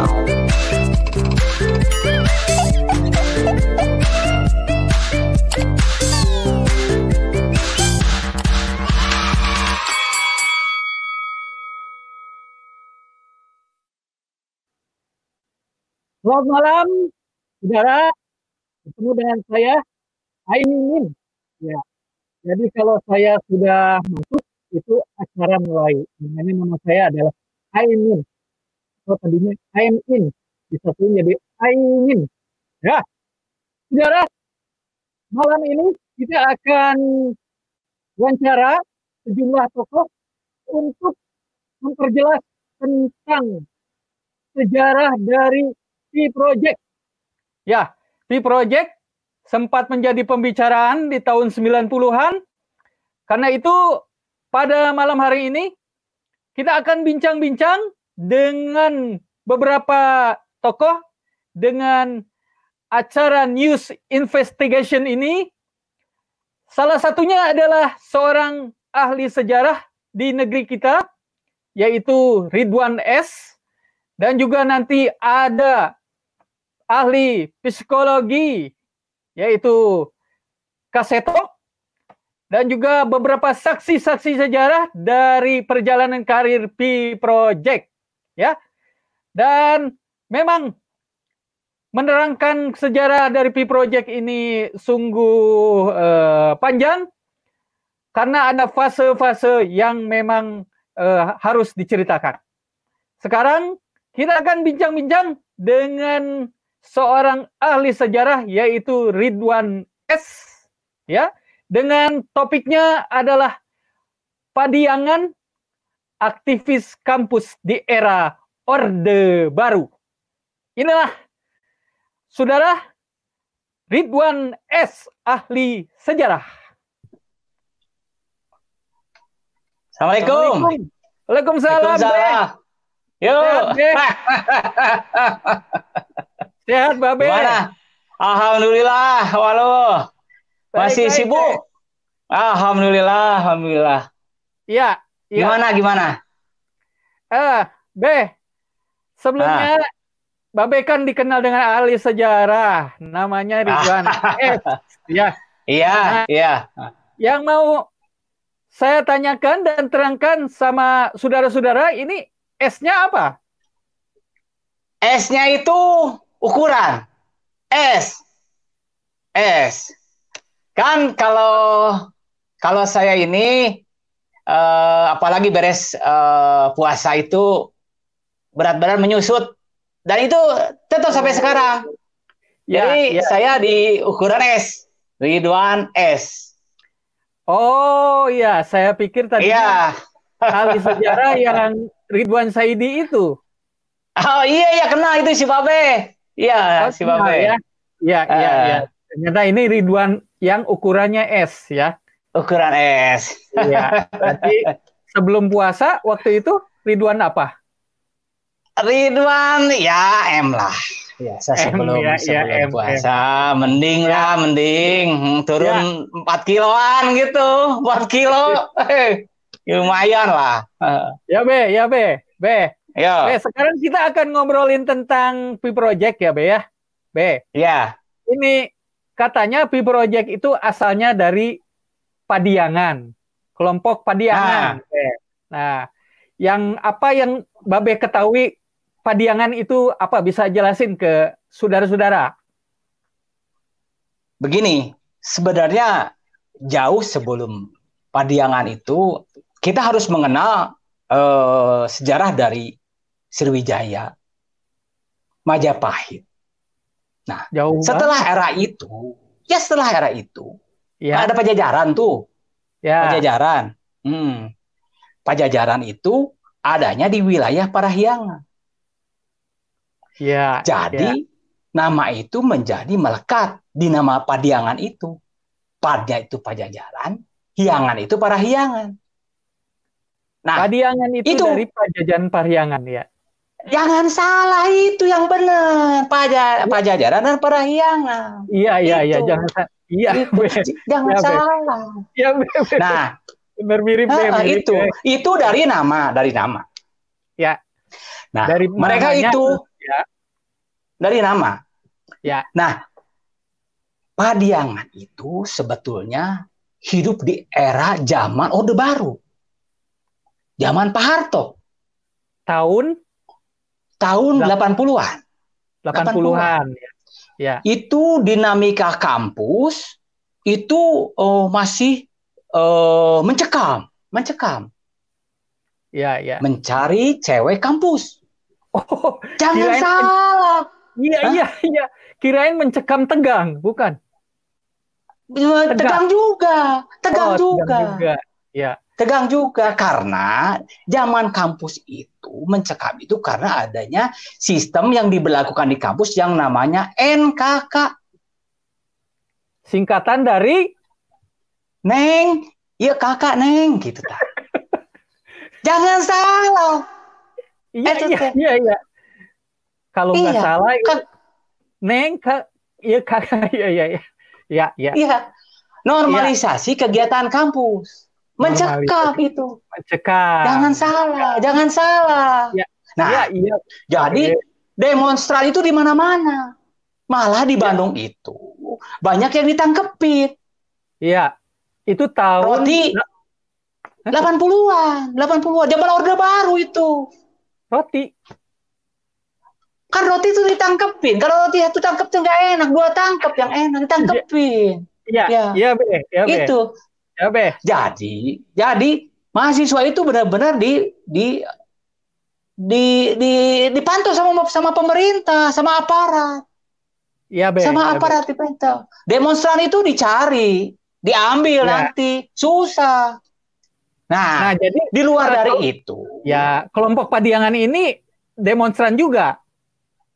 Selamat malam, saudara. Ketemu dengan saya, Aimin. Ya, jadi kalau saya sudah masuk, itu acara mulai. Namanya nama saya adalah Aimin. Kalau tadinya Aimin, disatuin jadi Aimin. Ya, saudara, malam ini kita akan wawancara sejumlah tokoh untuk memperjelas tentang sejarah dari P Project. Ya, P Project sempat menjadi pembicaraan di tahun 90-an. Karena itu pada malam hari ini kita akan bincang-bincang dengan beberapa tokoh dengan acara news investigation ini. Salah satunya adalah seorang ahli sejarah di negeri kita yaitu Ridwan S dan juga nanti ada ahli psikologi yaitu Kaseto dan juga beberapa saksi-saksi sejarah dari perjalanan karir P Project ya. Dan memang menerangkan sejarah dari P Project ini sungguh uh, panjang karena ada fase-fase yang memang uh, harus diceritakan. Sekarang kita akan bincang-bincang dengan seorang ahli sejarah yaitu Ridwan S ya dengan topiknya adalah Padiangan aktivis kampus di era Orde Baru. Inilah Saudara Ridwan S ahli sejarah. Assalamualaikum. Waalaikumsalam. Waalaikumsalam. Yuk. Sehat, Babe. Gimana? Alhamdulillah, walau masih Baik, baik, sibuk. Alhamdulillah, alhamdulillah. Iya. Ya. Gimana, gimana? Eh, Be. Sebelumnya Babe kan dikenal dengan ahli sejarah, namanya Ridwan S. Ya. Iya, Nah. iya. Yang mau saya tanyakan dan terangkan sama saudara-saudara ini S-nya apa? S-nya itu ukuran. S. S. Kan kalau kalau saya ini eh, apalagi beres eh, puasa itu berat badan menyusut dan itu tetap sampai sekarang. Ya, Jadi ya. saya di ukuran S, Ridwan S. Oh iya, saya pikir tadi Iya. ahli sejarah yang Ridwan Saidi itu. Oh iya iya kenal itu si Babe. Iya Oh, si Babe. Ya, iya, iya, iya. Ternyata ini Ridwan yang ukurannya S ya. Ukuran S. Iya. Berarti sebelum puasa waktu itu Ridwan apa? Ridwan ya M lah. Ya, saya M, sebelum ya, ya, sebelum M, puasa mending Ya. lah, mending turun 4 kiloan gitu, 4 kilo. Eh, lumayan lah. Ya Be, ya Be, Be. Yo, Be, sekarang kita akan ngobrolin tentang P Project ya Be ya. Be, ya. ini katanya P Project itu asalnya dari Padiangan, kelompok Padiangan. Be. Nah, yang apa yang Babe ketahui Padiangan itu apa bisa jelasin ke saudara-saudara? Begini, sebenarnya jauh sebelum Padiangan itu kita harus mengenal eh, sejarah dari Sriwijaya, Majapahit. Jauh Setelah era itu, ya setelah era itu, ya, ada Pajajaran tuh, ya, Pajajaran. Hmm. Pajajaran itu adanya di wilayah Parahyangan. ya, Jadi nama itu menjadi melekat di nama Padiangan itu. Padnya itu Pajajaran, Hiangan itu Parahyangan. Nah, Padiangan itu, itu. dari Pajajaran Parihyangan ya. jangan salah itu yang benar. Paja, Pajajaran dan Parahyangan. Iya, iya, iya, jangan Iya, jangan Ya, salah. Iya, Be, Be. Nah, benar mirip Be, ah, mirip, itu Be. itu dari nama, dari nama. Ya. Nah, Dari mereka namanya- itu Ya. Dari nama. Ya. Nah, Padiangan itu sebetulnya hidup di era zaman Orde Baru. Zaman Pak Harto. Tahun tahun 80-an. 80-an ya. Ya. Itu dinamika kampus itu oh, masih uh, mencekam, mencekam. Ya, ya. Mencari cewek kampus. Oh, jangan salah. Iya, iya, iya. Kirain mencekam tegang, bukan? tegang, tegang juga, tegang oh, juga. Tegang juga. Ya. Tegang juga karena zaman kampus itu mencekam itu karena adanya sistem yang diberlakukan di kampus yang namanya NKK. Singkatan dari Neng, iya kakak Neng gitu ta. Jangan salah. Iya, iya, iya, iya. Kalau nggak iya, salah, kak, Neng, kak, iya kakak, iya, iya, iya. Ya, ya. Iya. Normalisasi ya. kegiatan kampus. Mencekam itu. Mencekam. Jangan salah, jangan salah. Ya. Nah, ya, iya. jadi ya. demonstran itu di mana-mana. Malah di ya. Bandung ya. itu banyak yang ditangkepin. Iya. Itu tahun Roti 80-an, 80-an zaman Orde Baru itu. Roti Kan roti itu ditangkepin. Kalau roti itu tangkep tuh nggak enak. Dua tangkep yang enak ditangkepin. Iya, iya, iya, be, ya, be. Itu. Ya, be. Jadi, jadi mahasiswa itu benar-benar di di di di dipantau sama sama pemerintah, sama aparat. Iya, be. Sama ya, aparat dipantau. Demonstran itu dicari, diambil ya. nanti, susah. Nah, nah jadi di luar dari itu, ya kelompok Padiangan ini demonstran juga.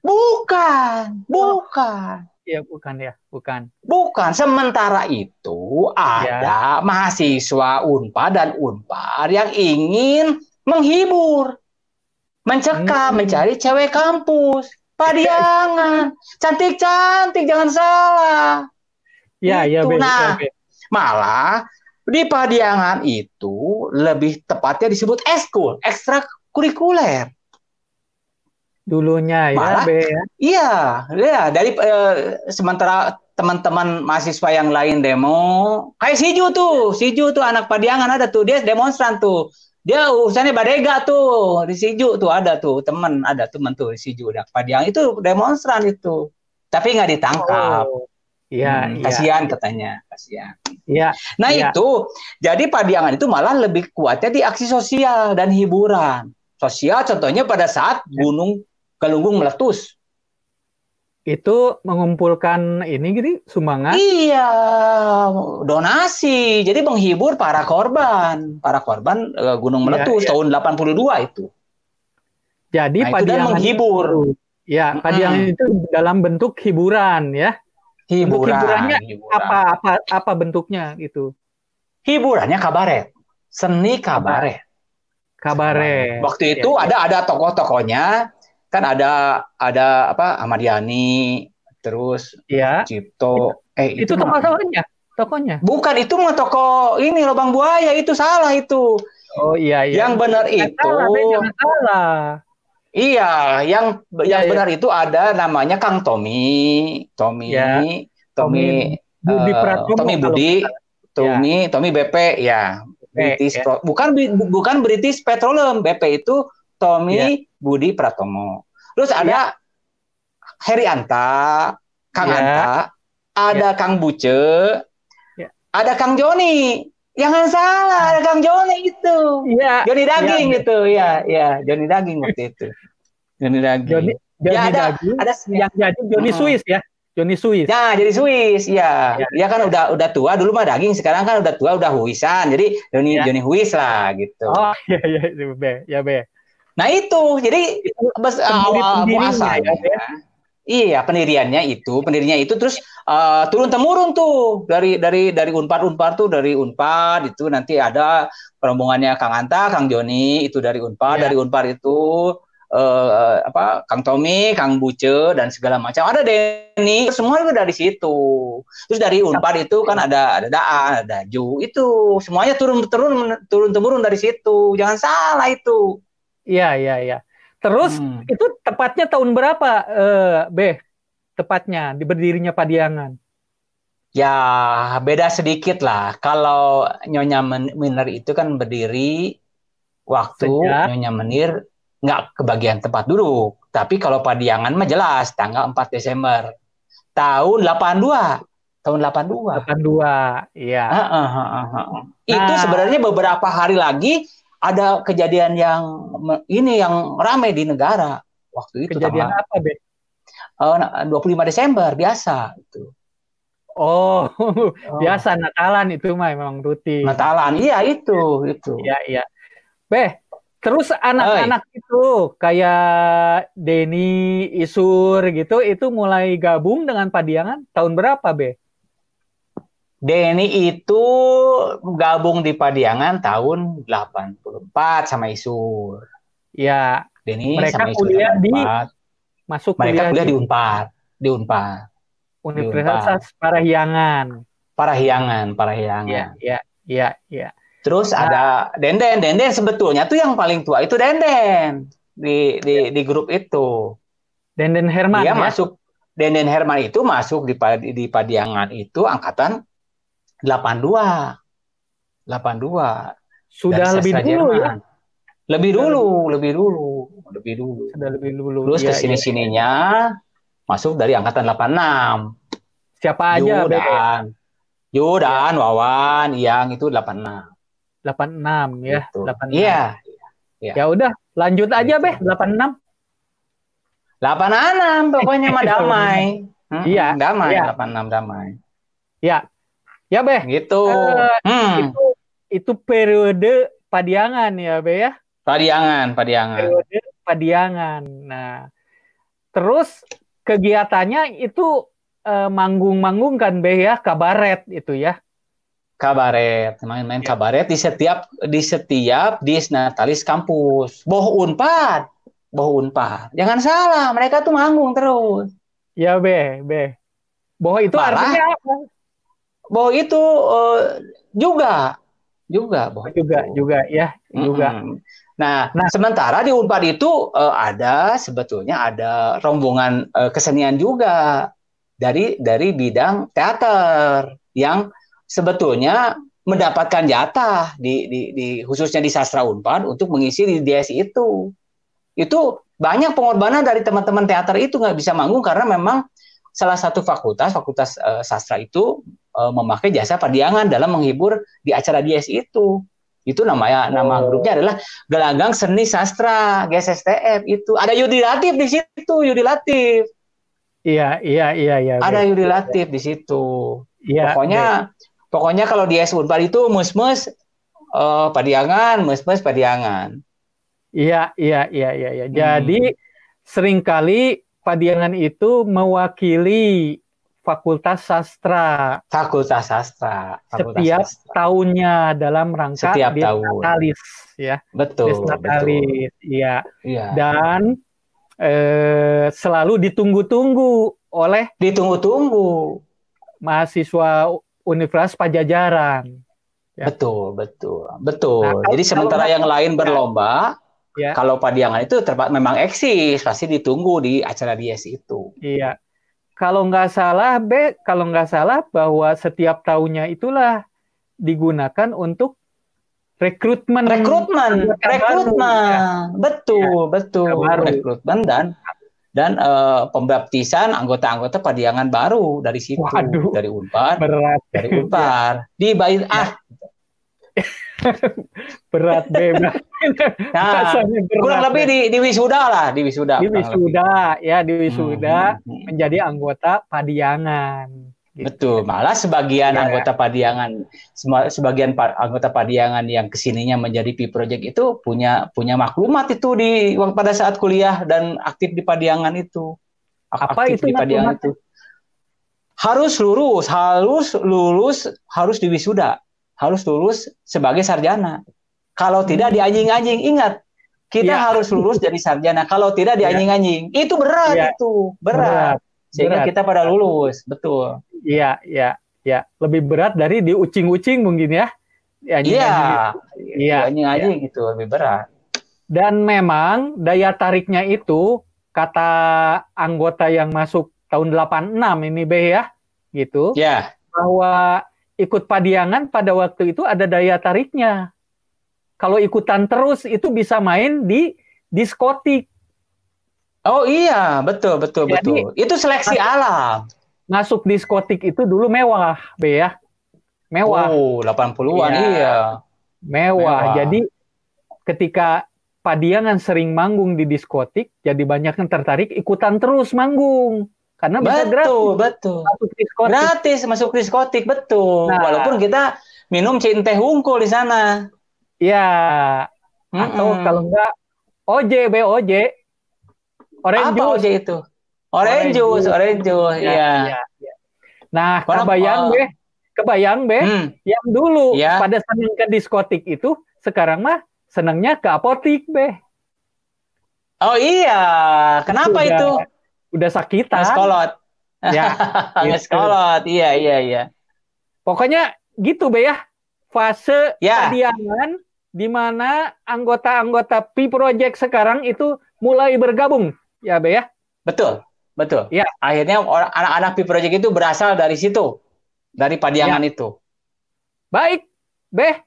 Bukan, bukan. Iya, bukan ya, bukan. Bukan. Sementara itu ada ya. mahasiswa Unpad dan Unpar yang ingin menghibur, mencekam, hmm. mencari cewek kampus. Padiangan, cantik-cantik, jangan salah. Ya, ya, be, nah, ya, malah di Padiangan itu lebih tepatnya disebut eskul, ekstrakurikuler dulunya ya Malah, Be ya. Iya, ya dari eh, sementara teman-teman mahasiswa yang lain demo, kayak Siju tuh, Siju tuh anak Padiangan ada tuh, dia demonstran tuh. Dia urusannya badega tuh, di Siju tuh ada tuh, teman ada teman tuh di Siju anak Padiangan itu demonstran itu. Tapi nggak ditangkap. Oh. Iya, hmm, kasihan katanya, kasihan. Iya. Nah ya. itu, jadi Padiangan itu malah lebih kuatnya di aksi sosial dan hiburan. Sosial contohnya pada saat ya. gunung Galunggung meletus. Itu mengumpulkan ini gitu sumbangan? Iya, donasi. Jadi menghibur para korban, para korban uh, gunung iya, meletus ya, ya. tahun 82 itu. Jadi nah, itu menghibur. Itu, ya, padiangan hmm. itu dalam bentuk hiburan ya. Hiburan. hiburannya hiburan. apa apa apa bentuknya itu? Hiburannya kabaret, seni kabaret. Kabaret. Waktu itu ya, ada ada tokoh-tokohnya kan ada ada apa Ahmad Yani terus ya. Cipto eh itu, itu tokoh tokohnya tokohnya bukan itu mah toko ini lubang buaya itu salah itu oh iya iya yang benar itu salah, salah. iya yang ya, yang ya. benar itu ada namanya Kang Tommy Tommy ya. Tommy Budi uh, Tommy Budi Tommy ya. Tommy BP ya British ya. bukan bukan British Petroleum BP itu Tommy ya. Budi Pratomo. Terus ada ya. Heri Anta, Kang ya. Anta, ada ya. Kang Buce, ya. ada Kang Joni. Jangan salah, ada Kang Joni itu. Iya. Joni daging ya. itu, ya, ya, Joni daging waktu itu. Joni daging. Joni, Joni ya, ada, daging. Ada yang jadi Joni hmm. Swiss ya. Joni Swiss. Nah, jadi Swiss, ya. Ya, ya kan udah udah tua dulu mah daging, sekarang kan udah tua udah huisan. Jadi Joni ya. Joni Huis lah gitu. Oh, iya iya, be, ya be. Nah itu, jadi bes, awal muasalnya. Ya. Iya, pendiriannya itu, pendirinya itu terus uh, turun temurun tuh dari dari dari Unpad Unpad tuh dari Unpad itu nanti ada rombongannya Kang Anta, Kang Joni itu dari Unpad, ya. dari Unpad itu uh, apa Kang Tommy, Kang Buce dan segala macam. Ada Denny, semua itu dari situ. Terus dari Unpad itu kan ada ada Daan, ada Ju, itu semuanya turun turun turun temurun dari situ. Jangan salah itu. Iya, iya, iya. Terus hmm. itu tepatnya tahun berapa, uh, B? Tepatnya di berdirinya Padiangan? Ya beda sedikit lah. Kalau Nyonya Menir itu kan berdiri waktu Sejak. Nyonya Menir nggak kebagian tempat duduk. Tapi kalau Padiangan mah jelas tanggal 4 Desember tahun 82. Tahun 82. 82, iya. Uh, uh, uh, uh, uh. Nah. Itu sebenarnya beberapa hari lagi ada kejadian yang ini yang ramai di negara waktu itu. Kejadian tanggal, apa, Be? Uh, 25 Desember biasa itu. Oh, oh, biasa Natalan itu mah memang rutin. Natalan, iya itu, itu. Iya, iya. Beh, terus anak-anak itu kayak Denny, Isur gitu, itu mulai gabung dengan Padiangan tahun berapa, Be? Denny itu gabung di Padiangan tahun 84 sama Isur. Ya. Denny mereka sama Isur kuliah di masuk mereka kuliah, kuliah di, di Unpad, di Unpad. Universitas Parahyangan. Parahyangan, Parahyangan. Iya, iya, iya, ya. Terus nah, ada Denden, Denden sebetulnya tuh yang paling tua itu Denden di di di grup itu. Denden Herman Dia ya? masuk Denden Herman itu masuk di di Padiangan itu angkatan 82. 82. Sudah lebih dulu ya? Jerman. ya. Lebih dulu, lebih dulu, lebih dulu. Sudah lebih dulu. Terus ya, ke sini-sininya ya masuk dari angkatan 86. Siapa aja? Yudan. Yudan, ya. Wawan, Yang itu 86. 86 ya, gitu. 86. Iya. Ya. ya udah, lanjut aja, Beh, 86. 86 pokoknya mah damai. Hmm, iya, damai, iya. 86 damai. Ya. Ya, Beh. Gitu. Uh, hmm. Itu itu periode Padiangan ya, Beh ya? Padiangan, Padiangan. Periode Padiangan. Nah, terus kegiatannya itu uh, manggung-manggung kan Be ya, kabaret itu ya. Kabaret, main-main ya. kabaret di setiap di setiap disnatalis kampus. Boh Unpad, Boh Unpad. Jangan salah, mereka tuh manggung terus. Ya Be, Be. Boh itu Malah, artinya apa? Boh itu uh, juga juga boh juga itu. juga ya juga mm -hmm. Nah, nah, sementara di Unpad itu uh, ada sebetulnya ada rombongan uh, kesenian juga dari dari bidang teater yang sebetulnya mendapatkan jatah di, di, di khususnya di sastra Unpad untuk mengisi di DS itu. Itu banyak pengorbanan dari teman-teman teater itu nggak bisa manggung karena memang salah satu fakultas fakultas uh, sastra itu uh, memakai jasa padiangan dalam menghibur di acara DS itu. Itu namanya nama oh. grupnya adalah Gelagang Seni Sastra GSSTF itu. Ada Yudi Latif di situ, Yudi Latif. Iya, iya, iya, iya. Ada Yudi Latif di situ. Iya. Pokoknya iya. pokoknya kalau di S4 itu mus-mus uh, Padiangan, mus-mus Padiangan. Iya, iya, iya, iya, iya. Hmm. Jadi sering kali Padiangan itu mewakili Fakultas Sastra. Fakultas Sastra. Fakultas Setiap Sastra. tahunnya dalam rangka Setiap tahun. Natalis ya. Betul. Natalis, iya. Ya. Dan eh, selalu ditunggu-tunggu oleh ditunggu-tunggu mahasiswa Universitas Pajajaran. Ya. Betul, betul, betul. Nah, Jadi sementara yang lain berlomba, ya. kalau Padiangan itu memang eksis, pasti ditunggu di acara DS itu. Iya kalau nggak salah B kalau nggak salah bahwa setiap tahunnya itulah digunakan untuk rekrutmen rekrutmen rekrutmen ya. betul ya, betul baru. rekrutmen dan dan uh, pembaptisan anggota-anggota padiangan baru dari situ Waduh, dari Unpar berat. dari Unpar di Bait ah berat bebas. Nah, kurang lebih di, di wisuda lah, di wisuda. Di wisuda, ya di wisuda hmm, hmm, hmm. menjadi anggota padiangan. Gitu. Betul, malah sebagian ya. anggota padiangan, sebagian anggota padiangan yang ke sininya menjadi P Project itu punya punya maklumat itu di pada saat kuliah dan aktif di padiangan itu. Apa aktif itu di padiangan itu? Harus lulus, harus lulus, harus di wisuda harus lulus sebagai sarjana. Kalau tidak hmm. dianjing-anjing, ingat kita ya. harus lulus jadi sarjana. Kalau tidak iya. dianjing-anjing, itu berat ya. itu, berat. berat. Sehingga berat. kita pada lulus, betul. Iya, iya, iya. Lebih berat dari diucing-ucing mungkin ya. Iya, iya, anjing-anjing gitu, lebih berat. Dan memang daya tariknya itu kata anggota yang masuk tahun 86 ini B ya, gitu. Ya. Bahwa ikut padiangan pada waktu itu ada daya tariknya. Kalau ikutan terus itu bisa main di diskotik. Oh iya, betul betul Jadi, betul. Itu seleksi masuk, alam. Masuk diskotik itu dulu mewah, B ya. Mewah. Oh, 80-an iya. iya. Mewah. mewah. Jadi ketika Padiangan sering manggung di diskotik, jadi banyak yang tertarik ikutan terus manggung. Karena bisa betul, gratis. Betul, Masuk diskotik. Gratis masuk diskotik, betul. Nah, Walaupun kita minum teh hungkul di sana. Iya. Mm -mm. Atau kalau enggak OJ, B OJ. Orange Apa juice. OJ itu? Orange, orange juice, orange juice, iya. Ya, ya, ya. Nah, Mana, kebayang. Be. Kebayang, Be. Hmm. Yang dulu ya. pada senang ke diskotik itu, sekarang mah senangnya ke apotik, Be. Oh iya, kenapa udah, itu? Udah sakitan. Ngeskolot. Ya, gitu. iya iya iya. Pokoknya gitu, Be ya. Fase ya. padiangan di mana anggota-anggota P Project sekarang itu mulai bergabung, ya Be ya. Betul, betul. Ya. Akhirnya anak-anak P Project itu berasal dari situ, dari padiangan ya. itu. Baik, Be.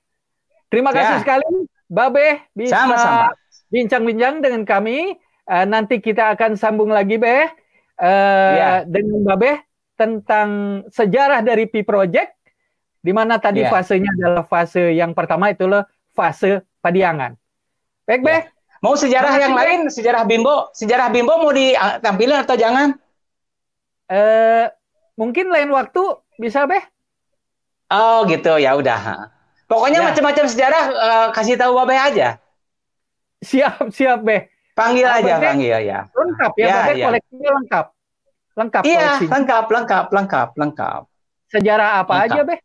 Terima kasih ya. sekali Babe bisa bincang-bincang dengan kami. Uh, nanti kita akan sambung lagi, Be, uh, ya. dengan Babe tentang sejarah dari Pi Project, di mana tadi ya. fasenya adalah fase yang pertama itu loh fase padiangan. Baik, Be. Ya. Mau sejarah yang be. lain, sejarah Bimbo, sejarah Bimbo mau ditampilkan atau jangan? Uh, mungkin lain waktu bisa, Be. Oh, gitu. Ya udah. Pokoknya ya. macam-macam sejarah uh, kasih tahu Babe aja. Siap, siap, Be. Panggil Babe aja, panggil ya. Lengkap ya, ya ya. koleksinya lengkap. Lengkap Iya, koleksinya. lengkap, lengkap, lengkap, lengkap. Sejarah apa lengkap. aja, Be?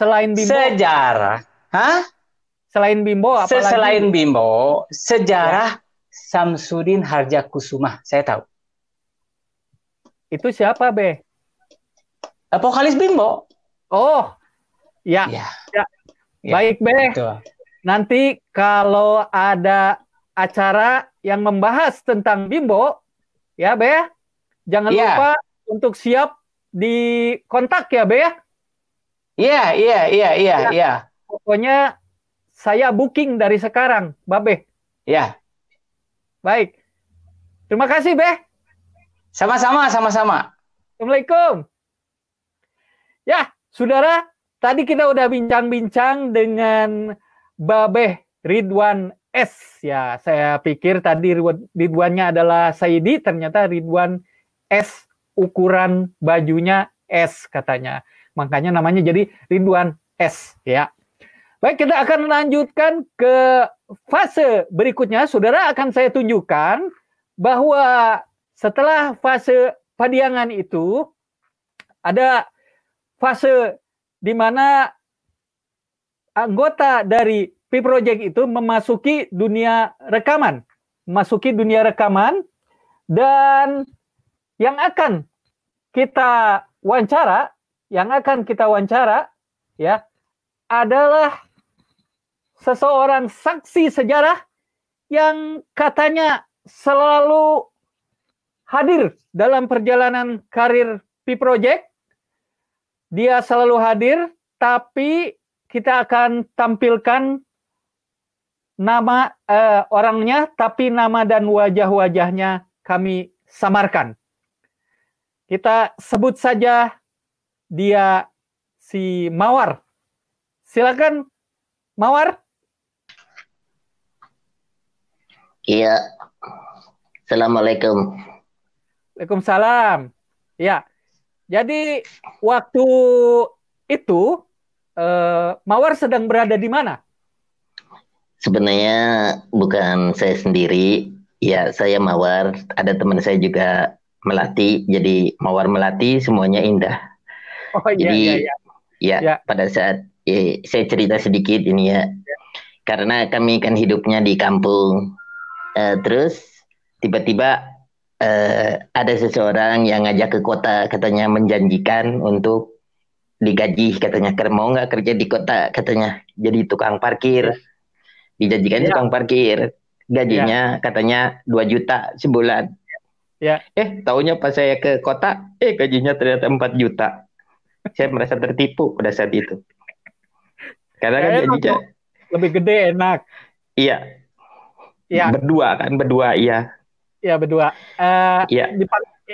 Selain Bimbo. Sejarah. Hah? Selain Bimbo apa Selain Bimbo, sejarah ya. Samsudin Harja Kusuma. Saya tahu. Itu siapa, Be? Vokalis Bimbo. Oh, Ya. Ya. ya. Baik, Be. Betul. Nanti kalau ada acara yang membahas tentang Bimbo, ya, Be, jangan ya. lupa untuk siap di kontak ya, Be. Iya, iya, iya, iya, ya. iya. Pokoknya saya booking dari sekarang, Babe. Ya. Baik. Terima kasih, Be. Sama-sama, sama-sama. Assalamualaikum. Ya, saudara, Tadi kita udah bincang-bincang dengan Babeh Ridwan S ya. Saya pikir tadi Ridwannya adalah Saidi, ternyata Ridwan S ukuran bajunya S katanya. Makanya namanya jadi Ridwan S ya. Baik, kita akan lanjutkan ke fase berikutnya. Saudara akan saya tunjukkan bahwa setelah fase padiangan itu ada fase di mana anggota dari P Project itu memasuki dunia rekaman, memasuki dunia rekaman. Dan yang akan kita wawancara, yang akan kita wawancara ya adalah seseorang saksi sejarah yang katanya selalu hadir dalam perjalanan karir P Project. Dia selalu hadir, tapi kita akan tampilkan nama uh, orangnya, tapi nama dan wajah-wajahnya kami samarkan. Kita sebut saja dia si Mawar. Silakan Mawar. Iya. Assalamualaikum. Waalaikumsalam. Ya. Jadi waktu itu uh, Mawar sedang berada di mana? Sebenarnya bukan saya sendiri, ya saya Mawar. Ada teman saya juga Melati, jadi Mawar Melati semuanya indah. Oh iya jadi, iya, iya. Ya, ya. pada saat ya, saya cerita sedikit ini ya, ya. karena kami kan hidupnya di kampung, uh, terus tiba-tiba uh, ada seseorang yang ngajak ke kota katanya menjanjikan untuk digaji katanya. Mau nggak kerja di kota katanya. Jadi tukang parkir dijanjikan ya. tukang parkir. Gajinya ya. katanya 2 juta sebulan. Ya. Eh tahunya pas saya ke kota eh gajinya ternyata 4 juta. Saya merasa tertipu pada saat itu. Karena kan janjinya lebih gede enak. Iya. Iya berdua kan berdua iya. Iya berdua. Uh, iya. di,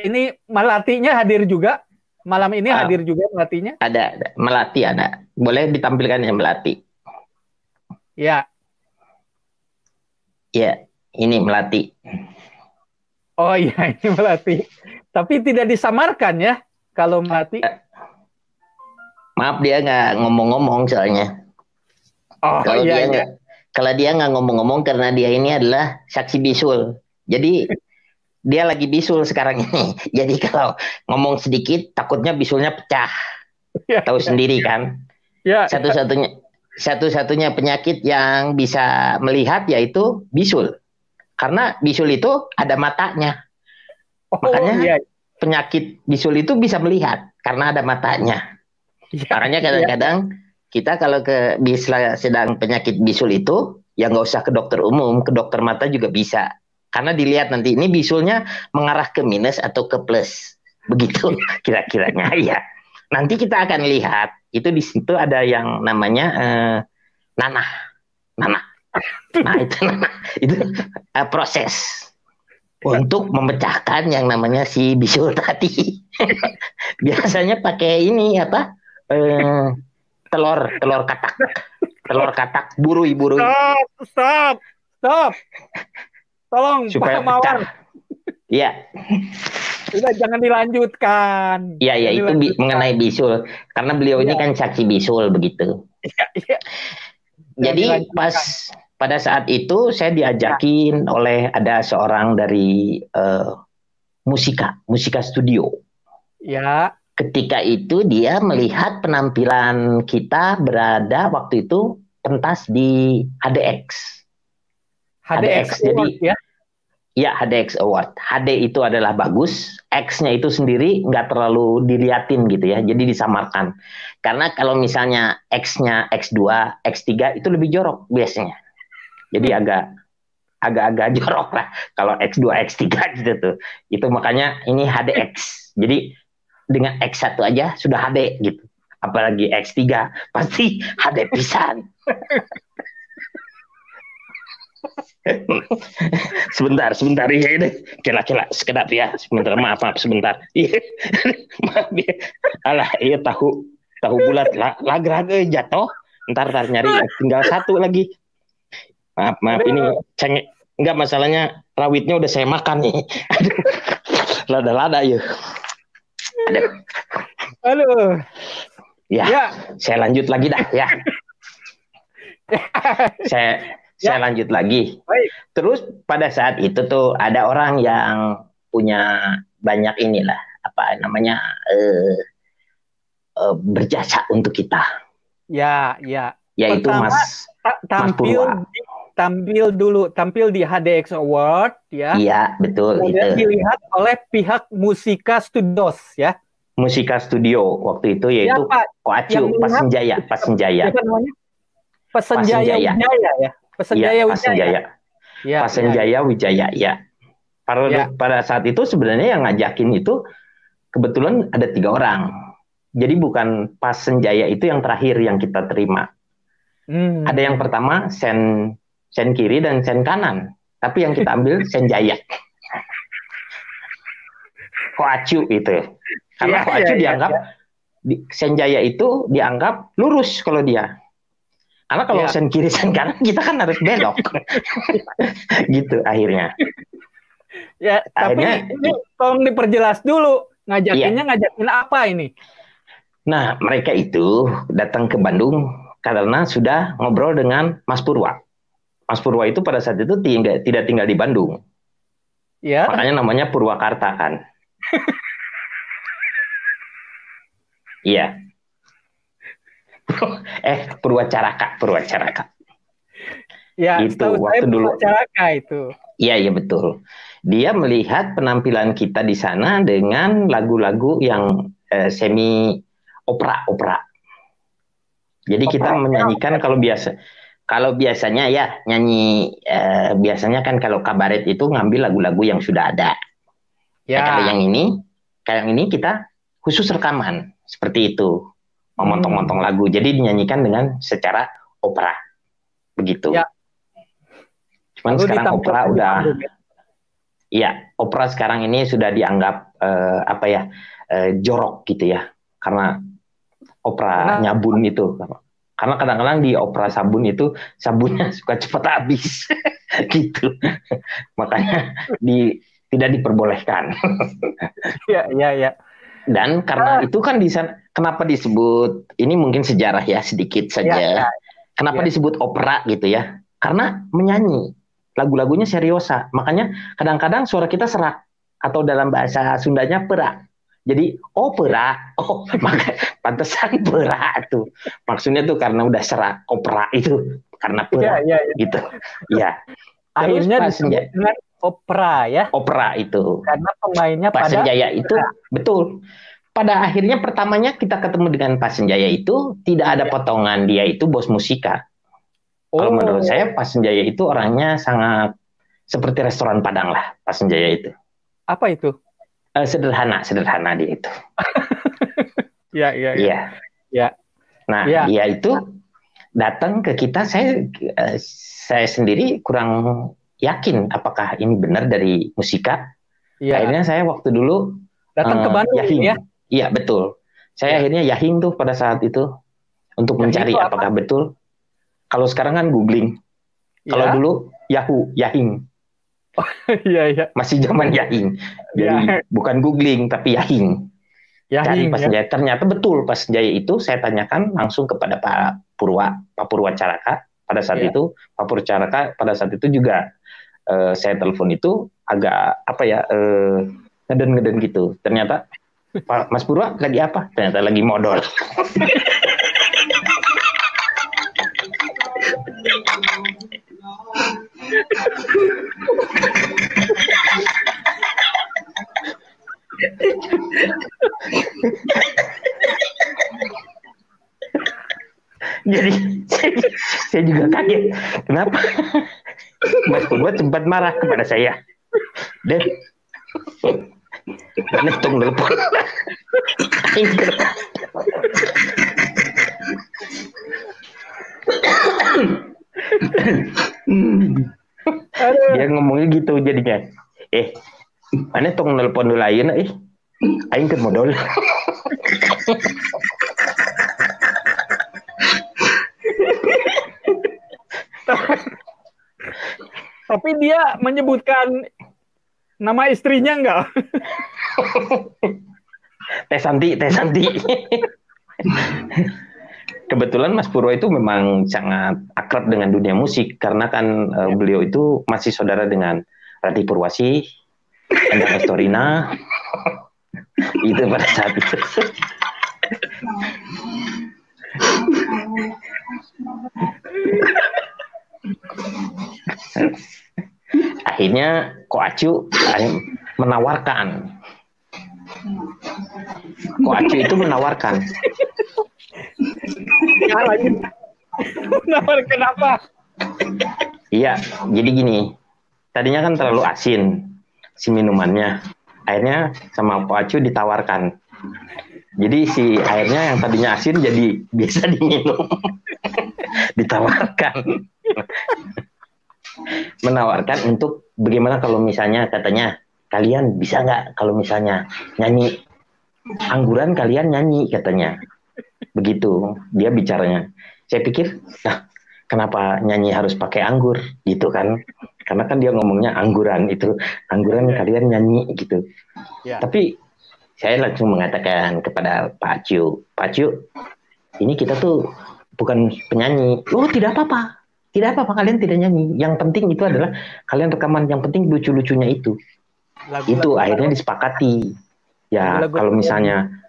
ini melatinya hadir juga. Malam ini uh, hadir juga melatinya. Ada, ada. Melati ada. Boleh ditampilkan yang melati? Ya ya ini melati oh iya ini melati tapi tidak disamarkan ya kalau melati maaf dia nggak ngomong-ngomong soalnya oh kalau iya, dia iya. kalau dia nggak ngomong-ngomong karena dia ini adalah saksi bisul jadi dia lagi bisul sekarang ini. Jadi kalau ngomong sedikit takutnya bisulnya pecah. Ya, Tahu ya. sendiri kan? Ya. Satu-satunya satu-satunya penyakit yang bisa melihat yaitu bisul. Karena bisul itu ada matanya. Oh, Makanya iya. penyakit bisul itu bisa melihat karena ada matanya. Ya, Makanya kadang-kadang ya. kita kalau ke bisa sedang penyakit bisul itu ya nggak usah ke dokter umum, ke dokter mata juga bisa karena dilihat nanti ini bisulnya mengarah ke minus atau ke plus. Begitu kira-kiranya ya. Nanti kita akan lihat itu di situ ada yang namanya uh, nanah. Nanah. Nah, itu nanah. Itu uh, proses untuk memecahkan yang namanya si bisul tadi. Biasanya pakai ini apa? Uh, telur, telur katak. Telur katak burui burui. Stop, stop, stop. Tolong supaya Pak Mawar. Iya. Sudah jangan dilanjutkan. Iya, iya itu bi mengenai bisul karena beliau ya. ini iya. kan saksi bisul begitu. Iya, iya. Jadi pas pada saat itu saya diajakin ya. oleh ada seorang dari uh, musika, musika studio. Ya. Ketika itu dia melihat penampilan kita berada waktu itu pentas di HDX. HDX, HDX jadi ya? Ya HDX Award. HD itu adalah bagus, X-nya itu sendiri nggak terlalu diliatin gitu ya, jadi disamarkan. Karena kalau misalnya X-nya X2, X3 itu lebih jorok biasanya. Jadi agak agak-agak jorok lah kalau X2, X3 gitu tuh. Itu makanya ini HDX. Jadi dengan X1 aja sudah HD gitu. Apalagi X3 pasti HD pisan. sebentar, sebentar ya ini. Kela kela sekedap ya. Sebentar maaf maaf sebentar. Iya. maaf ya. Alah, iya tahu tahu bulat lah lagraga jatuh. Ntar ntar nyari tinggal satu lagi. Maaf maaf ini cengek enggak masalahnya rawitnya udah saya makan nih. Lada-lada ya. Aduh. Halo. Ya, ya, saya lanjut lagi dah ya. saya saya ya. lanjut lagi. Baik. Terus pada saat itu tuh ada orang yang punya banyak inilah apa namanya uh, uh, berjasa untuk kita. Ya, ya. Yaitu Pertama, Mas tampil Mas di, tampil dulu tampil di HDX Award ya. Iya, betul Kemudian itu. dilihat oleh pihak Musika Studios ya. Musika Studio waktu itu yaitu ya, Koacu Pasenjaya, Pasenjaya. Pasenjaya Wijaya ya. Pasenjaya ya, Pasenjaya. Ya, Pasenjaya ya. Wijaya ya. Pada, ya. pada saat itu sebenarnya yang ngajakin itu kebetulan ada tiga orang. Jadi bukan Pasenjaya itu yang terakhir yang kita terima. Hmm. Ada yang pertama sen sen kiri dan sen kanan. Tapi yang kita ambil sen jaya. Koacu itu. Karena ya, Koacu ya, ya dianggap ya, ya. sen jaya itu dianggap lurus kalau dia. Karena kalau ya. sen kiri sen kanan kita kan harus belok. gitu akhirnya. Ya, akhirnya, tapi ini tolong diperjelas dulu ngajakinnya ya. ngajakin apa ini? Nah, mereka itu datang ke Bandung karena sudah ngobrol dengan Mas Purwa. Mas Purwa itu pada saat itu tinggal, tidak tinggal di Bandung. Ya. Makanya namanya Purwakarta kan. Iya eh Purwacaraka, Purwacaraka. Ya, itu waktu dulu. Purwacaraka itu. Iya, iya betul. Dia melihat penampilan kita di sana dengan lagu-lagu yang eh, semi opera-opera. Jadi opera, kita menyanyikan kalau biasa Kalau biasanya ya nyanyi eh, biasanya kan kalau kabaret itu ngambil lagu-lagu yang sudah ada. Ya. Nah, kalau yang ini, kalau yang ini kita khusus rekaman seperti itu, memotong-motong hmm. lagu. Jadi dinyanyikan dengan secara opera, begitu. Ya. Cuman Lalu sekarang opera udah, iya, opera sekarang ini sudah dianggap eh, apa ya eh, jorok gitu ya, karena opera Karena, nyabun itu karena kadang-kadang di opera sabun itu sabunnya suka cepat habis gitu makanya di tidak diperbolehkan ya ya ya dan karena ah. itu kan di sana kenapa disebut ini mungkin sejarah ya sedikit saja ya, ya. kenapa ya. disebut opera gitu ya karena menyanyi lagu-lagunya seriosa makanya kadang-kadang suara kita serak atau dalam bahasa Sundanya perak jadi opera, oh maka pantesan pera tuh. Maksudnya tuh karena udah serak opera itu karena pera ya, ya, ya. gitu. Ya. Akhirnya disebut dengan opera ya. Opera itu. Karena pemainnya Pak pada Senjaya itu betul. Pada akhirnya pertamanya kita ketemu dengan Pak Senjaya itu tidak ada ya. potongan dia itu bos musika. Oh. Kalau menurut saya Pak Senjaya itu orangnya sangat seperti restoran Padang lah Pak Senjaya itu. Apa itu? uh, sederhana sederhana dia itu ya ya ya ya nah ya. dia itu datang ke kita saya uh, saya sendiri kurang yakin apakah ini benar dari musika ya. akhirnya saya waktu dulu datang uh, ke eh, Bandung yahing. ya iya betul saya ya. akhirnya yahing tuh pada saat itu untuk yahing mencari apakah betul kalau sekarang kan googling ya. kalau dulu Yahoo Yahing Oh, iya iya. Masih zaman Yahing. Jadi ya. bukan googling tapi Yahing. Yahing Cari pas ya. Ternyata betul pas Jaya itu saya tanyakan langsung kepada Pak Purwa, Pak Purwa Caraka pada saat ya. itu Pak Purwa Caraka pada saat itu juga uh, saya telepon itu agak apa ya uh, ngeden-ngeden gitu. Ternyata Mas Purwa lagi apa? Ternyata lagi modal. Jadi saya, juga kaget. Kenapa? Mas Purba sempat marah kepada saya. Dan Mana tung telepon. Dia ngomongnya gitu jadinya. Eh, mana tong nelpon dulu aja eh. Aing ke modal. Tapi dia menyebutkan nama istrinya enggak? Teh Santi, Teh Santi. Kebetulan Mas Purwo itu memang sangat akrab dengan dunia musik karena kan uh, beliau itu masih saudara dengan Rati Purwasi, Endang Estorina, itu pada saat itu. Akhirnya Koacu menawarkan. Koacu itu menawarkan. menawarkan apa? Iya, jadi gini. Tadinya kan terlalu asin si minumannya. Akhirnya sama Koacu ditawarkan. Jadi si airnya yang tadinya asin jadi biasa diminum. ditawarkan menawarkan untuk bagaimana kalau misalnya katanya kalian bisa nggak kalau misalnya nyanyi angguran kalian nyanyi katanya begitu dia bicaranya saya pikir nah kenapa nyanyi harus pakai anggur gitu kan karena kan dia ngomongnya angguran itu angguran ya. kalian nyanyi gitu ya. tapi saya langsung mengatakan kepada Pak Ciu Pak Ciu ini kita tuh bukan penyanyi oh tidak apa-apa tidak apa-apa kalian tidak nyanyi. Yang penting itu adalah kalian rekaman. Yang penting lucu-lucunya itu. Lagu, itu lagu, akhirnya lagu. disepakati. Ya lagu, kalau misalnya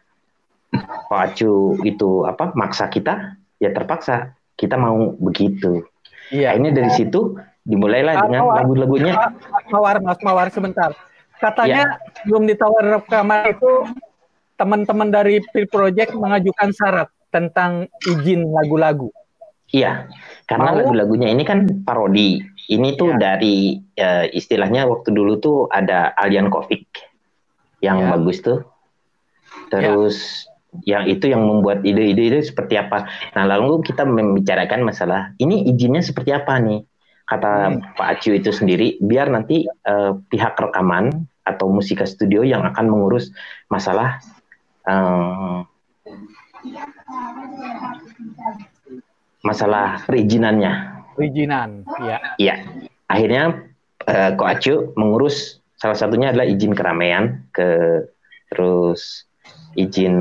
Pak Acu itu apa maksa kita, ya terpaksa kita mau begitu. Iya. Akhirnya dari situ dimulailah dengan lagu-lagunya. Mas Mawar, Mas Mawar sebentar. Katanya ya. belum ditawar rekaman itu teman-teman dari Pil Project mengajukan syarat tentang izin lagu-lagu. Iya, karena lagu-lagunya ini kan parodi. Ini tuh ya. dari uh, istilahnya waktu dulu tuh ada Alien Kovic yang ya. bagus tuh. Terus ya. yang itu yang membuat ide-ide itu seperti apa. Nah, lalu kita membicarakan masalah ini izinnya seperti apa nih? Kata hmm. Pak Acu itu sendiri, biar nanti uh, pihak rekaman atau musika studio yang akan mengurus masalah um, masalah perizinannya. Perizinan, ya. Iya. Akhirnya uh, Ko Acu mengurus salah satunya adalah izin keramaian ke terus izin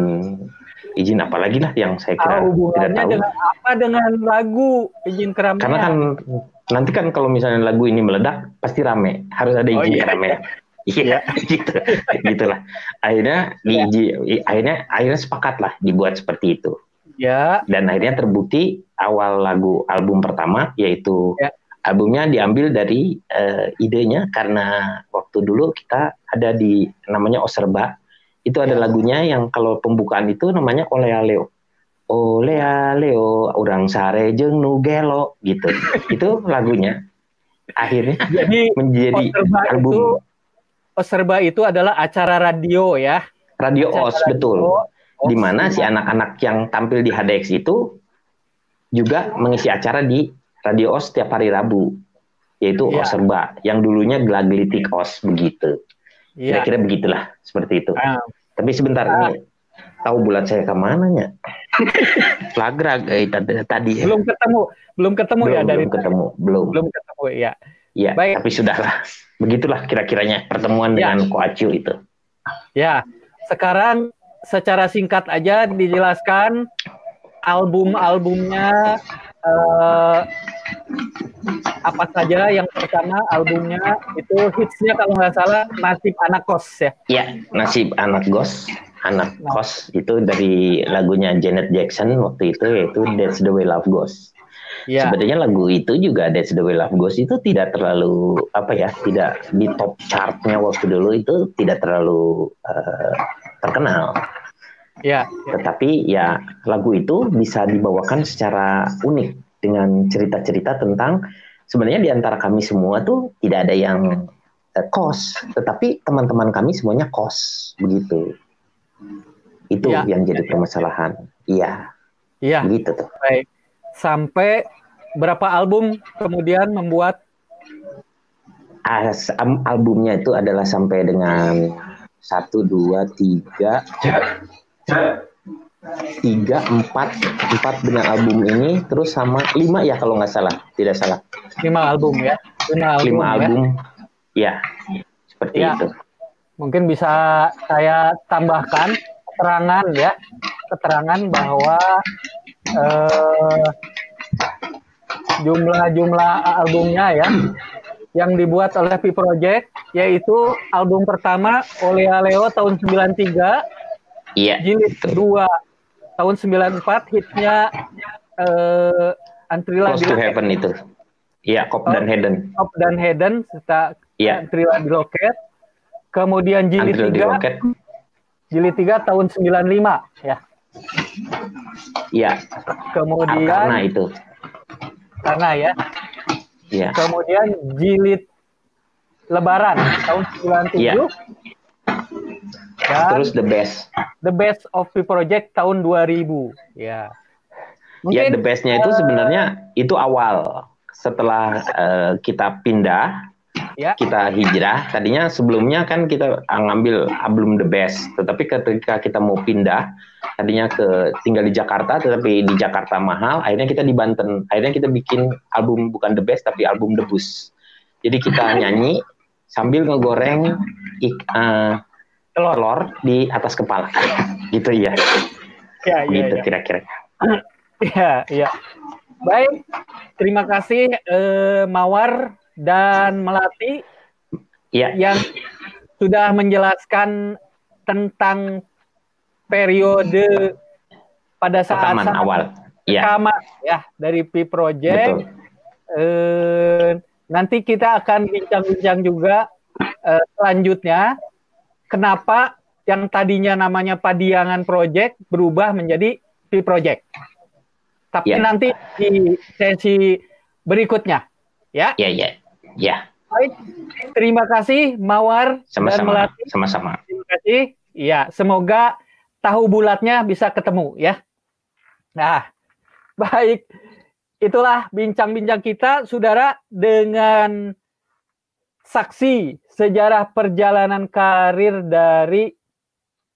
izin apa lagi lah yang saya kira oh, tidak tahu. Dengan apa dengan lagu izin keramaian? Karena kan nanti kan kalau misalnya lagu ini meledak pasti rame, harus ada oh, izin oh, iya. keramaian. Iya, gitu, gitulah. Akhirnya ya. di, akhirnya akhirnya sepakat lah dibuat seperti itu. Ya. Dan akhirnya terbukti awal lagu album pertama yaitu ya. albumnya diambil dari uh, idenya karena waktu dulu kita ada di namanya Oserba itu ada ya. lagunya yang kalau pembukaan itu namanya Olea Leo. Olea Leo orang sare jeng nugelo gitu. itu lagunya akhirnya Jadi, menjadi album. Itu, Oserba itu adalah acara radio ya. Radio acara OS radio. betul di mana si anak-anak yang tampil di HDX itu juga mengisi acara di Radio OS setiap hari Rabu, yaitu ya. OS Serba, yang dulunya Glagelitik OS begitu. Ya. Kira-kira begitulah, seperti itu. Ah. Tapi sebentar ah. ini, tahu bulat saya ke mana nya? Flagrag eh, tadi. Belum ketemu, belum ketemu belum, ya dari belum ketemu, belum. Belum ketemu ya. Ya, Baik. tapi sudahlah. Begitulah kira-kiranya pertemuan ya. dengan Koacu itu. Ya, sekarang secara singkat aja dijelaskan album-albumnya uh, apa saja yang pertama albumnya itu hitsnya kalau nggak salah nasib anak kos ya Iya nasib anak kos anak nah. kos itu dari lagunya Janet Jackson waktu itu yaitu That's the Way Love Goes ya. sebenarnya lagu itu juga That's the Way Love Goes itu tidak terlalu apa ya tidak di top chartnya waktu dulu itu tidak terlalu uh, terkenal. Ya, ya. Tetapi ya lagu itu bisa dibawakan secara unik dengan cerita-cerita tentang sebenarnya di antara kami semua tuh tidak ada yang uh, kos, tetapi teman-teman kami semuanya kos begitu. Itu ya. yang jadi permasalahan. Iya. Iya. Gitu tuh. Baik. Sampai berapa album kemudian membuat As, albumnya itu adalah sampai dengan satu dua tiga. Tiga empat. Empat dengan album ini terus sama lima ya kalau nggak salah. Tidak salah. Lima album ya? Lima album, lima ya. album. Ya, ya seperti ya. itu. Mungkin bisa saya tambahkan keterangan ya. Keterangan bahwa eh, jumlah-jumlah albumnya ya yang dibuat oleh P Project yaitu album pertama Oleh Leo tahun 93 iya jilid kedua tahun 94 hitnya uh, Antrila Close to Heaven itu. Iya Cop dan Hayden. Cop dan Hayden serta iya. Antrila di Loket kemudian jilid Antrila 3 jilid 3 tahun 95 ya. Iya. Kemudian karena itu. Karena ya Yeah. Kemudian jilid Lebaran tahun 97. Yeah. Dan Terus the best. The best of the project tahun 2000. Ya. Mungkin, ya the bestnya itu sebenarnya itu awal setelah uh, kita pindah ya. kita hijrah. Tadinya sebelumnya kan kita ngambil album the best. Tetapi ketika kita mau pindah tadinya ke tinggal di Jakarta tetapi di Jakarta mahal akhirnya kita di Banten. Akhirnya kita bikin album bukan the best tapi album the bus. Jadi kita nyanyi sambil ngegoreng ik, uh, telur. telur di atas kepala. Gitu ya. Ya, ya gitu ya. kira-kira. Ya ya. Baik terima kasih uh, Mawar dan Melati ya. yang sudah menjelaskan tentang periode pada saat Rekaman awal ya. ya dari P Project. Eh, nanti kita akan bincang-bincang juga eh, selanjutnya kenapa yang tadinya namanya Padiangan Project berubah menjadi P Project. Tapi ya. nanti di sesi berikutnya. Ya. Ya, ya. Ya. Baik. Terima kasih Mawar Sama-sama. dan Melati. Sama-sama. Terima kasih. Ya, semoga tahu bulatnya bisa ketemu ya. Nah, baik. Itulah bincang-bincang kita Saudara dengan saksi sejarah perjalanan karir dari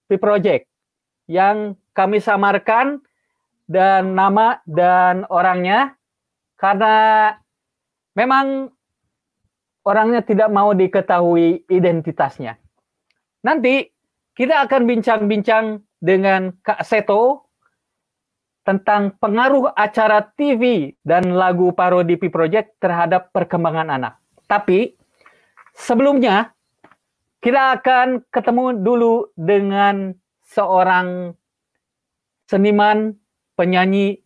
P Project yang kami samarkan dan nama dan orangnya karena memang orangnya tidak mau diketahui identitasnya. Nanti kita akan bincang-bincang dengan Kak Seto tentang pengaruh acara TV dan lagu parodi P Project terhadap perkembangan anak. Tapi Sebelumnya, kita akan ketemu dulu dengan seorang seniman penyanyi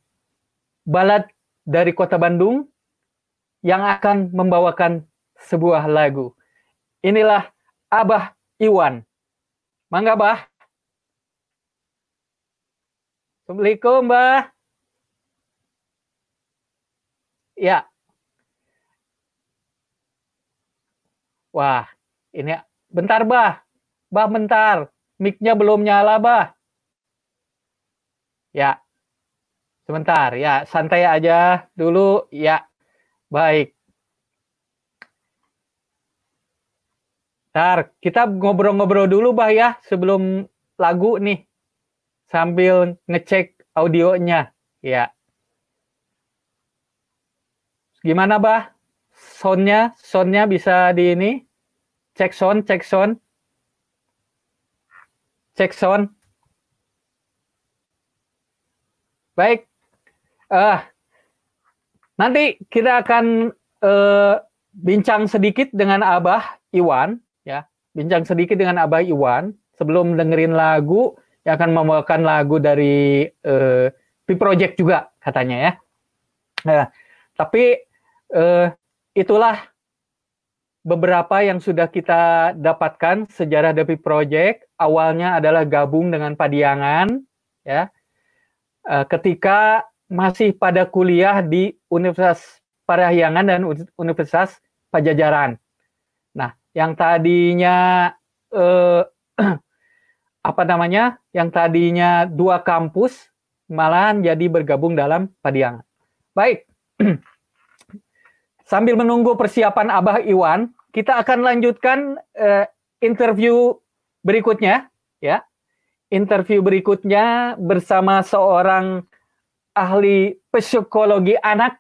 balad dari kota Bandung yang akan membawakan sebuah lagu. Inilah Abah Iwan. Mangga, Bah. Assalamualaikum, Bah. Ya, Wah, ini bentar, Bah. Bah, bentar. Mic-nya belum nyala, Bah. Ya. Sebentar, ya. Santai aja dulu. Ya. Baik. Ntar, kita ngobrol-ngobrol dulu, Bah, ya. Sebelum lagu nih. Sambil ngecek audionya. Ya. Gimana, Bah? soundnya soundnya bisa di ini cek sound cek sound cek sound baik uh, nanti kita akan uh, bincang sedikit dengan Abah Iwan bincang sedikit dengan Abah Iwan sebelum dengerin lagu yang akan membawakan lagu dari uh, Project juga katanya ya nah, tapi uh, itulah beberapa yang sudah kita dapatkan sejarah Devi Project. Awalnya adalah gabung dengan Padiangan, ya. Eh, ketika masih pada kuliah di Universitas Parahyangan dan Universitas Pajajaran. Yang tadinya eh, apa namanya? Yang tadinya dua kampus malahan jadi bergabung dalam Padiangan. Baik. Sambil menunggu persiapan Abah Iwan, kita akan lanjutkan uh, interview berikutnya, ya. Interview berikutnya bersama seorang ahli psikologi anak,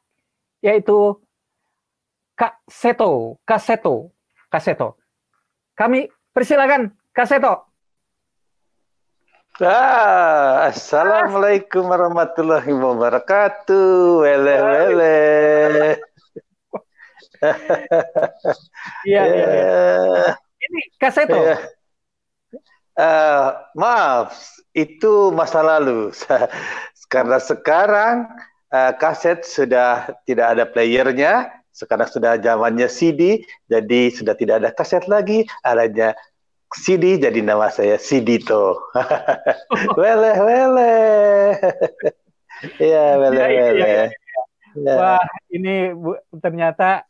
yaitu Kak Seto, Kak Seto, Kak Seto. Kami persilakan, Kak Seto. Ah, Assalamualaikum warahmatullahi wabarakatuh. Wele wele. Iya, iya, iya. Eh, Ini kaseto. Uh, eh, maaf, itu masa lalu. Karena sekarang uh, kaset sudah tidak ada playernya, sekarang sudah zamannya CD, jadi sudah tidak ada kaset lagi, adanya CD jadi nama saya Sidito. wele wele. Iya, wele ya, wele. Ya, ya. Ya. Wah, ini bu, ternyata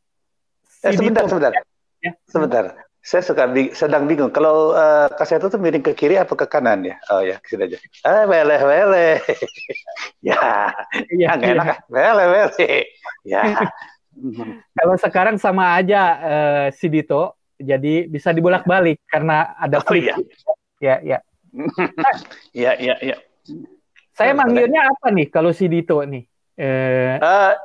Eh, sebentar, sebentar. Ya. Sebentar. Saya suka bing sedang bingung. Kalau uh, kaset itu miring ke kiri apa ke kanan ya? Oh ya, ke sini aja. Ah, wele wele. ya, ya nggak enak. Ya. Wele wele. ya. Kalau sekarang sama aja uh, si Dito, jadi bisa dibolak-balik karena ada oh, iya. Ya, ya. ya, ya, ya. Saya manggilnya apa nih kalau si Dito nih? Eh, uh,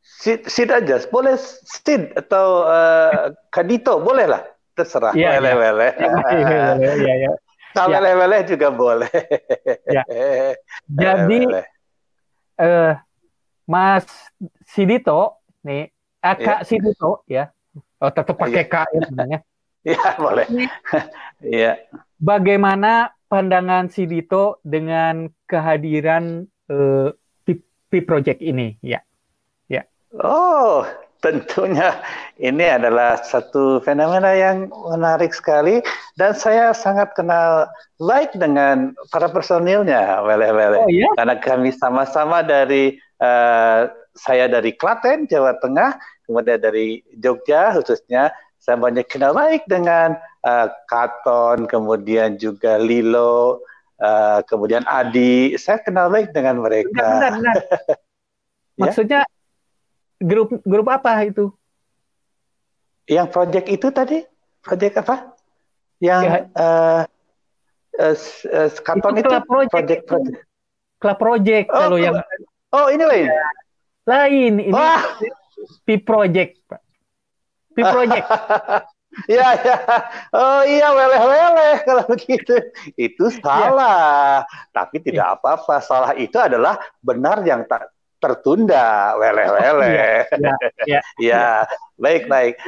Sid, Sid aja, boleh Sid atau uh, Kadito, boleh lah, terserah. Iya, iya. Wele, iya, iya, iya. Kalau ya. wele juga boleh. Ya. Jadi, uh, Mas Sidito, nih, eh, Kak ya. Sidito, ya, oh, tetap pakai ya. Kak ya sebenarnya. Iya, boleh. Iya. Bagaimana pandangan Sidito dengan kehadiran uh, P Project ini? Ya. Oh, tentunya ini adalah satu fenomena yang menarik sekali dan saya sangat kenal baik dengan para personilnya, wele-wele. Oh, iya? Karena kami sama-sama dari uh, saya dari Klaten, Jawa Tengah, kemudian dari Jogja khususnya saya banyak kenal baik dengan uh, Katon, kemudian juga Lilo, uh, kemudian Adi. Saya kenal baik dengan mereka. Benar, benar. Ya? Maksudnya grup grup apa itu? Yang project itu tadi? Project apa? Yang ya. uh, uh, uh, Katon itu, itu project, project, project. Club project oh, kalau yang Oh, ini lain. Lain, ini Wah. P project, Pak. P project. ya, ya. Oh iya, weleh-weleh kalau begitu. Itu salah. Ya. Tapi tidak iya. apa-apa. Salah itu adalah benar yang tak tertunda. Weleh-weleh. Oh, ya, ya, ya. ya. Baik, baik.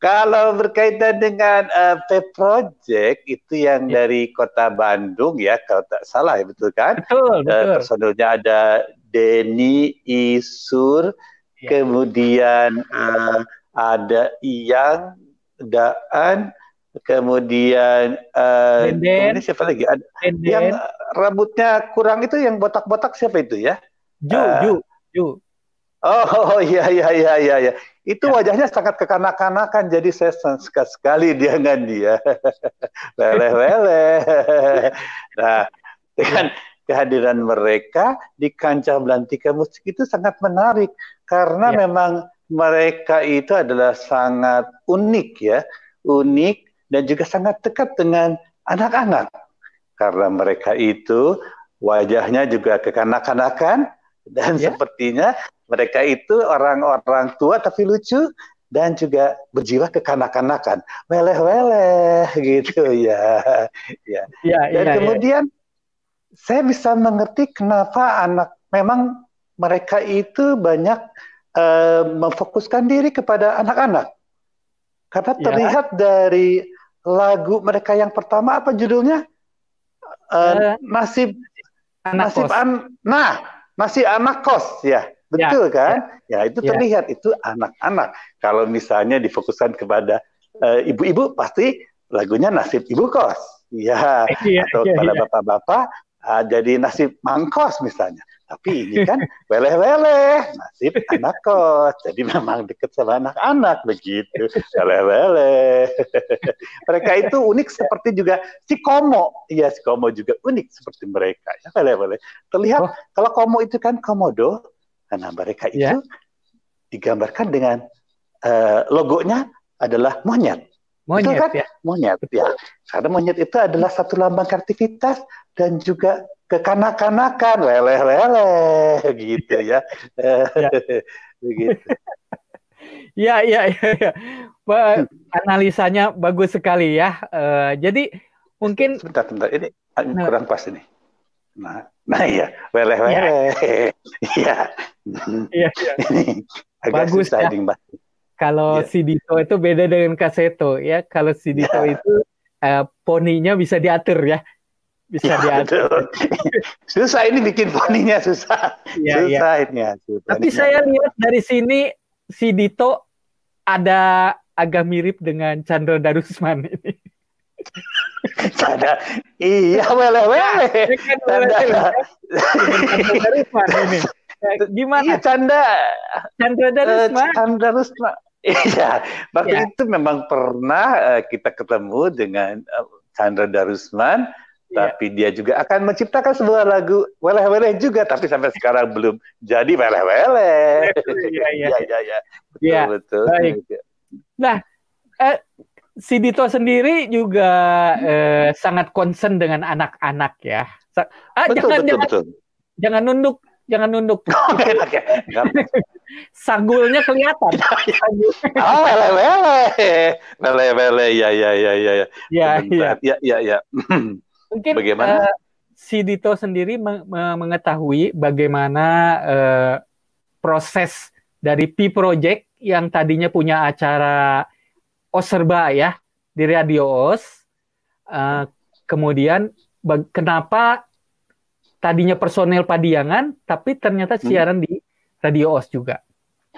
Kalau berkaitan dengan uh, P Project itu yang ya. dari kota Bandung ya kalau tak salah ya betul kan? Betul, betul. Uh, personilnya ada Denny Isur, ya. kemudian uh, ada Iyang Daan, kemudian uh, ini siapa lagi? Ada Denden. yang rambutnya kurang itu yang botak-botak siapa itu ya? Ju, uh, Ju, Ju. Oh, oh iya iya iya iya iya. Itu ya. wajahnya sangat kekanak-kanakan jadi saya suka sekali dia dengan dia. Lele lele. nah, dengan kehadiran mereka di kancah belantika musik itu sangat menarik karena ya. memang mereka itu adalah sangat unik ya, unik dan juga sangat dekat dengan anak-anak. Karena mereka itu wajahnya juga kekanak-kanakan dan ya. sepertinya mereka itu orang-orang tua tapi lucu dan juga berjiwa kekanak-kanakan, weleh-weleh gitu ya. ya. ya dan ya, kemudian ya. Saya bisa mengerti kenapa anak memang mereka itu banyak uh, memfokuskan diri kepada anak-anak. Karena ya. terlihat ya. dari lagu mereka yang pertama apa judulnya? Uh, uh, nasib anak nasib kos. an nah masih anak kos ya Betul ya, kan? Ya, ya itu ya. terlihat itu anak-anak. Kalau misalnya difokuskan kepada ibu-ibu uh, pasti lagunya nasib ibu kos. Ya, ya atau ya, kepada bapak-bapak uh, jadi nasib mangkos misalnya. Tapi ini kan weleh-weleh, nasib anak kos. Jadi memang dekat sama anak-anak begitu. Weleh-weleh. mereka itu unik seperti juga si Komo. Iya, si Komo juga unik seperti mereka. Ya, weleh-weleh. Terlihat oh. kalau Komo itu kan komodo, karena mereka itu yeah. digambarkan dengan uh, logonya adalah monyet. Monyet Betul kan? ya. Monyet ya. Karena monyet itu adalah satu lambang kreativitas dan juga kekanak-kanakan, leleh-leleh gitu ya. ya. Begitu. Ya, ya, ya, ya. Analisanya bagus sekali ya. Uh, jadi mungkin sebentar, sebentar. Ini nah. kurang pas ini. Nah, nah iya, weleh-weleh. Iya. Iya, iya. Bagus ya. Kalau ya. si Dito itu beda dengan Kaseto ya. Kalau si Dito ya. itu uh, poninya bisa diatur ya. Bisa ya, diatur. susah ini bikin poninya susah. Ya, susah ya. ini. Susah Tapi ini. saya lihat dari sini si Dito ada agak mirip dengan Chandra Darusman ini. Canda. Iya, wele wele. Canda. ini. Gimana? Iya, Canda. Chandra Darusman. Uh, Chandra Darusman. Iya, waktu ya. itu memang pernah uh, kita ketemu dengan uh, Chandra Darusman, ya. tapi dia juga akan menciptakan sebuah lagu weleh-weleh juga, tapi sampai sekarang belum jadi weleh-weleh. Iya, iya, iya, iya. Betul, ya. betul. Baik. Nah, eh, si Dito sendiri juga eh, sangat concern dengan anak-anak ya. Ah, betul, jangan, betul, jangan, betul. jangan nunduk, jangan nunduk sagulnya kelihatan. Ah, oh, lele lele. Lele lele ya ya ya ya. Ya Ya ya. Ya ya iya. Mungkin bagaimana uh, si Dito sendiri meng mengetahui bagaimana uh, proses dari P Project yang tadinya punya acara Oserba ya di Radio Os. Uh, kemudian kenapa tadinya personel Padiangan tapi ternyata hmm. siaran hmm. di Radio Os juga.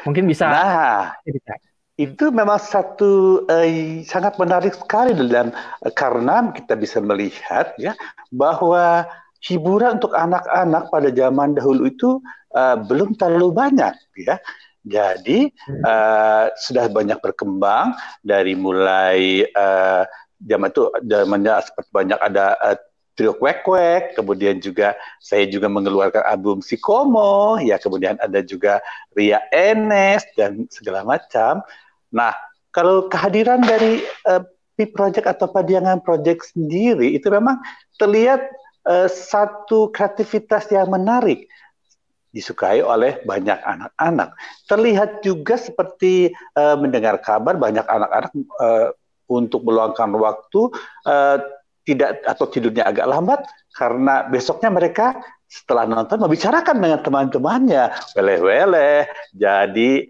Mungkin bisa Nah, cerita. itu memang satu eh, sangat menarik sekali dalam karena kita bisa melihat ya bahwa hiburan untuk anak-anak pada zaman dahulu itu uh, belum terlalu banyak ya. Jadi uh, sudah banyak berkembang dari mulai uh, zaman itu zamannya seperti banyak ada uh, trio kwek kwek, kemudian juga saya juga mengeluarkan album Sikomo, ya kemudian ada juga Ria Enes dan segala macam. Nah, kalau kehadiran dari uh, P Project atau Padiangan Project sendiri itu memang terlihat uh, satu kreativitas yang menarik disukai oleh banyak anak-anak. Terlihat juga seperti uh, mendengar kabar banyak anak-anak untuk meluangkan waktu uh, tidak atau tidurnya agak lambat karena besoknya mereka setelah nonton membicarakan dengan teman-temannya, weleh-weleh, jadi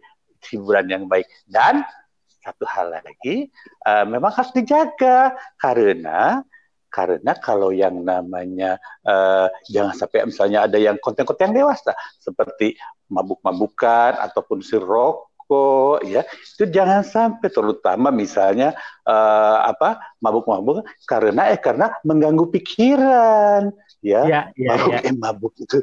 hiburan yang baik. Dan satu hal lagi, uh, memang harus dijaga karena karena kalau yang namanya uh, jangan sampai misalnya ada yang konten-konten dewasa seperti mabuk-mabukan ataupun si rokok ya itu jangan sampai terutama misalnya uh, apa mabuk-mabuk karena eh karena mengganggu pikiran ya, ya, ya mabuk ya. eh mabuk itu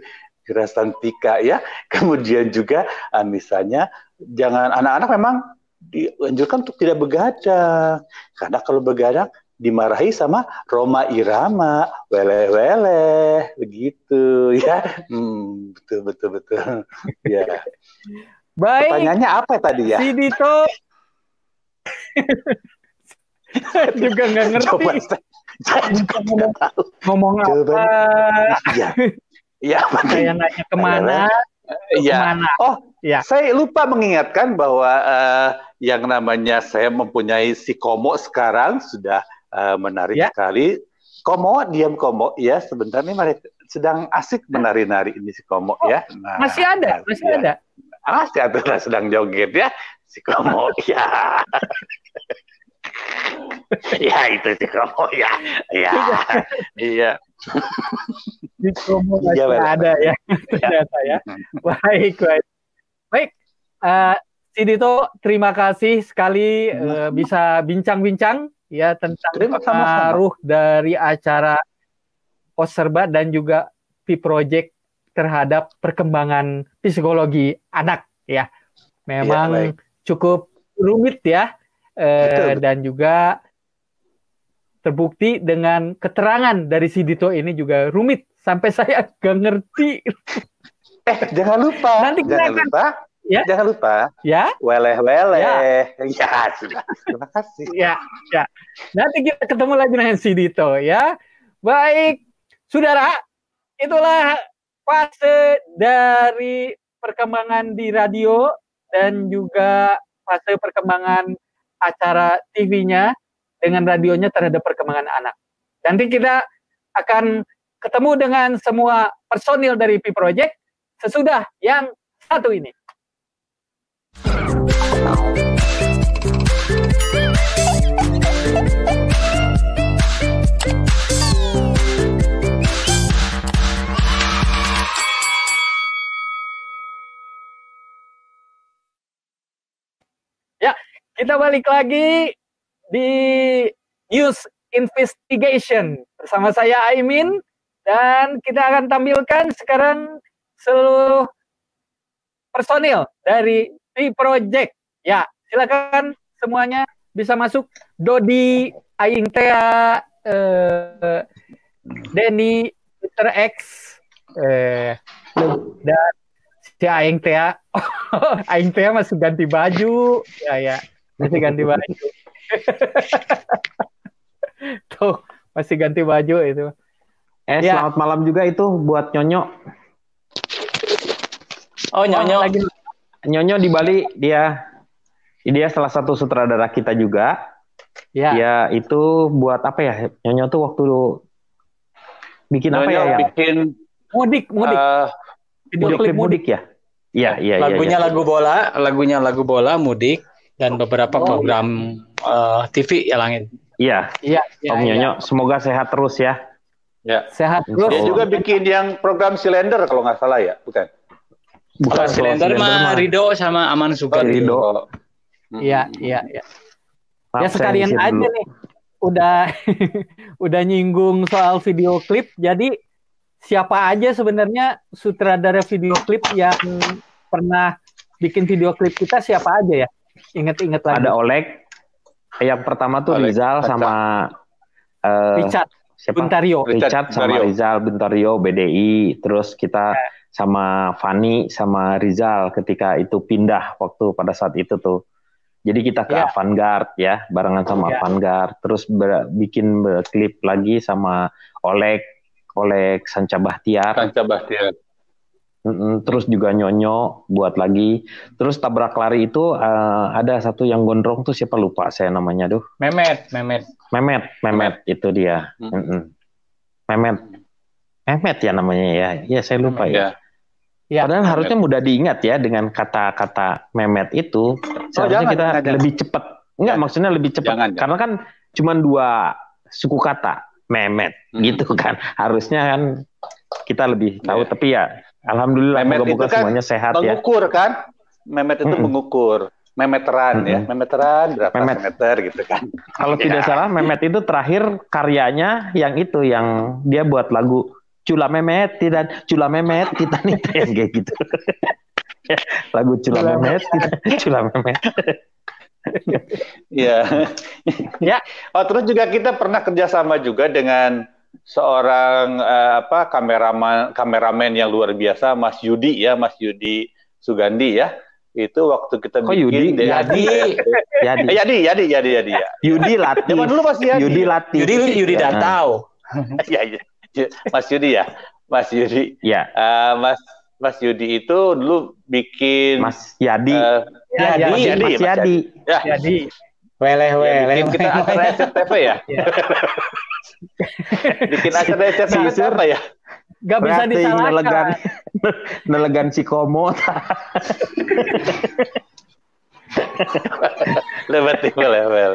kerasan tika ya kemudian juga uh, misalnya jangan anak-anak memang dianjurkan untuk tidak begadang karena kalau begadang dimarahi sama Roma Irama, wele-wele, begitu ya. Hmm, betul betul betul. ya. Baik. Pertanyaannya apa tadi ya? Si Dito juga nggak ngerti. Coba, saya juga ngomong, ngomong Coba. apa? Iya. Iya, saya nanya ke mana? Iya. Oh, ya. Saya lupa mengingatkan bahwa uh, yang namanya saya mempunyai si Komo sekarang sudah uh, menarik ya. sekali. Komo, diam Komo, ya sebentar nih mereka sedang asik menari-nari ini si Komo oh, ya. Nah, masih ada, masih ya. ada. Masih ada sedang joget ya? Si Komo ya. ya itu si Komo ya, ya, iya. Si Komo masih ya, ada ya, ternyata ya. Baik, baik, baik. Uh, si Dito, terima kasih sekali uh, bisa bincang-bincang ya tentang pengaruh dari acara Poserba dan juga P Project terhadap perkembangan psikologi anak ya. Memang ya, cukup rumit ya eh, dan juga terbukti dengan keterangan dari si Dito ini juga rumit sampai saya gak ngerti. Eh jangan lupa, nanti jangan akan, lupa Ya. Jangan lupa. Ya. Weleh-weleh. Ya. ya, sudah. Terima kasih. Ya, ya. Nanti kita ketemu lagi dengan si Dito ya. Baik, saudara, itulah fase dari perkembangan di radio dan juga fase perkembangan acara TV-nya dengan radionya terhadap perkembangan anak. Nanti kita akan ketemu dengan semua personil dari P Project sesudah yang satu ini. Kita balik lagi di News Investigation bersama saya Aimin dan kita akan tampilkan sekarang seluruh personil dari T Project. Ya, silakan semuanya bisa masuk. Dodi, Aing Tea, eh, Denny, Peter X, eh, dan si Aing Tea. Aing Tea masih ganti baju. Ya, ya. Masih ganti baju. Tuh, masih ganti baju itu. Eh, ya. selamat malam juga itu buat Nyonyo. Oh, Nyonyo. Oh, lagi Nyonyo di Bali dia dia salah satu sutradara kita juga. Ya. Dia itu buat apa ya? Nyonyo tuh waktu bikin Nyonyo apa ya? Bikin mudik, mudik. Uh, video klip mudik ya? Iya, iya, iya. Lagunya ya, lagu bola, lagunya lagu bola mudik dan beberapa oh, program uh, eh, TV ya langit. Iya. Iya, ya, Om Nyonyo, ya. semoga sehat terus ya. Ya. Sehat terus. Dia juga bikin yang program silender kalau nggak salah ya, bukan? Bukan Slender mah Rido sama Aman Sugar. Rido. Iya, iya, iya. Ya sekalian aja dulu. nih. Udah udah nyinggung soal video klip jadi siapa aja sebenarnya sutradara video klip yang pernah bikin video klip kita siapa aja ya? Ingat-ingat lagi. Ada Oleg. Yang pertama tuh Oleg. Rizal sama uh, Richard siapa? Buntario. Richard, sama Buntario. Rizal Buntario BDI. Terus kita ya. sama Fani sama Rizal ketika itu pindah waktu pada saat itu tuh. Jadi kita ke ya. Avantgarde ya, barengan sama ya. Avantgarde. Terus ber, bikin klip lagi sama Oleg, Oleg Sanca Bahtiar. Sanca Bahtiar. Terus juga Nyonyo buat lagi. Terus tabrak lari itu uh, ada satu yang gondrong tuh siapa lupa saya namanya tuh. Memet, Memet. Memet, Memet itu dia. Hmm. Mm -mm. Memet. Memet ya namanya ya. Ya saya lupa hmm, ya. ya. Ya, Padahal Memet. harusnya mudah diingat ya dengan kata-kata Memet itu. Seharusnya oh, kita jangan. lebih cepat. Enggak, ya. maksudnya lebih cepat. Jangan, Karena kan cuma dua suku kata. Memet hmm. gitu kan. Harusnya kan kita lebih tahu. Ya. Tapi ya Alhamdulillah moga-moga kan semuanya sehat mengukur, ya. Mengukur kan? Memet itu mengukur. Memeteran hmm. ya, memeteran berapa Memet. meter gitu kan. Kalau ya. tidak salah Memet itu terakhir karyanya yang itu yang dia buat lagu Cula Memet dan Cula Memet kita nih yang kayak gitu. lagu Cula, Cula Memet Cula Memet. Iya. ya. Oh terus juga kita pernah kerjasama juga dengan seorang uh, apa kameraman kameramen yang luar biasa Mas Yudi ya Mas Yudi Sugandi ya itu waktu kita Kok bikin Yudi? Yadi. Yadi. Yadi, Yadi, Yadi, Yadi, ya. Yudi Latif. Zaman dulu masih Yadi. Yudi Latif. Yudi, Yudi Datau. ya, ya. Mas Yudi ya. Mas Yudi. Ya. Uh, Mas Mas Yudi itu dulu bikin Mas Yadi. Uh, ya, Yadi, Mas Yadi. Mas Yadi. Ya. Yadi. Weleh, weleh. Bikin kita acara SCTV ya. Bikin acara SCTV apa ya? Gak bisa disalahkan. Nelegan, nelegan si komo. level tipe level.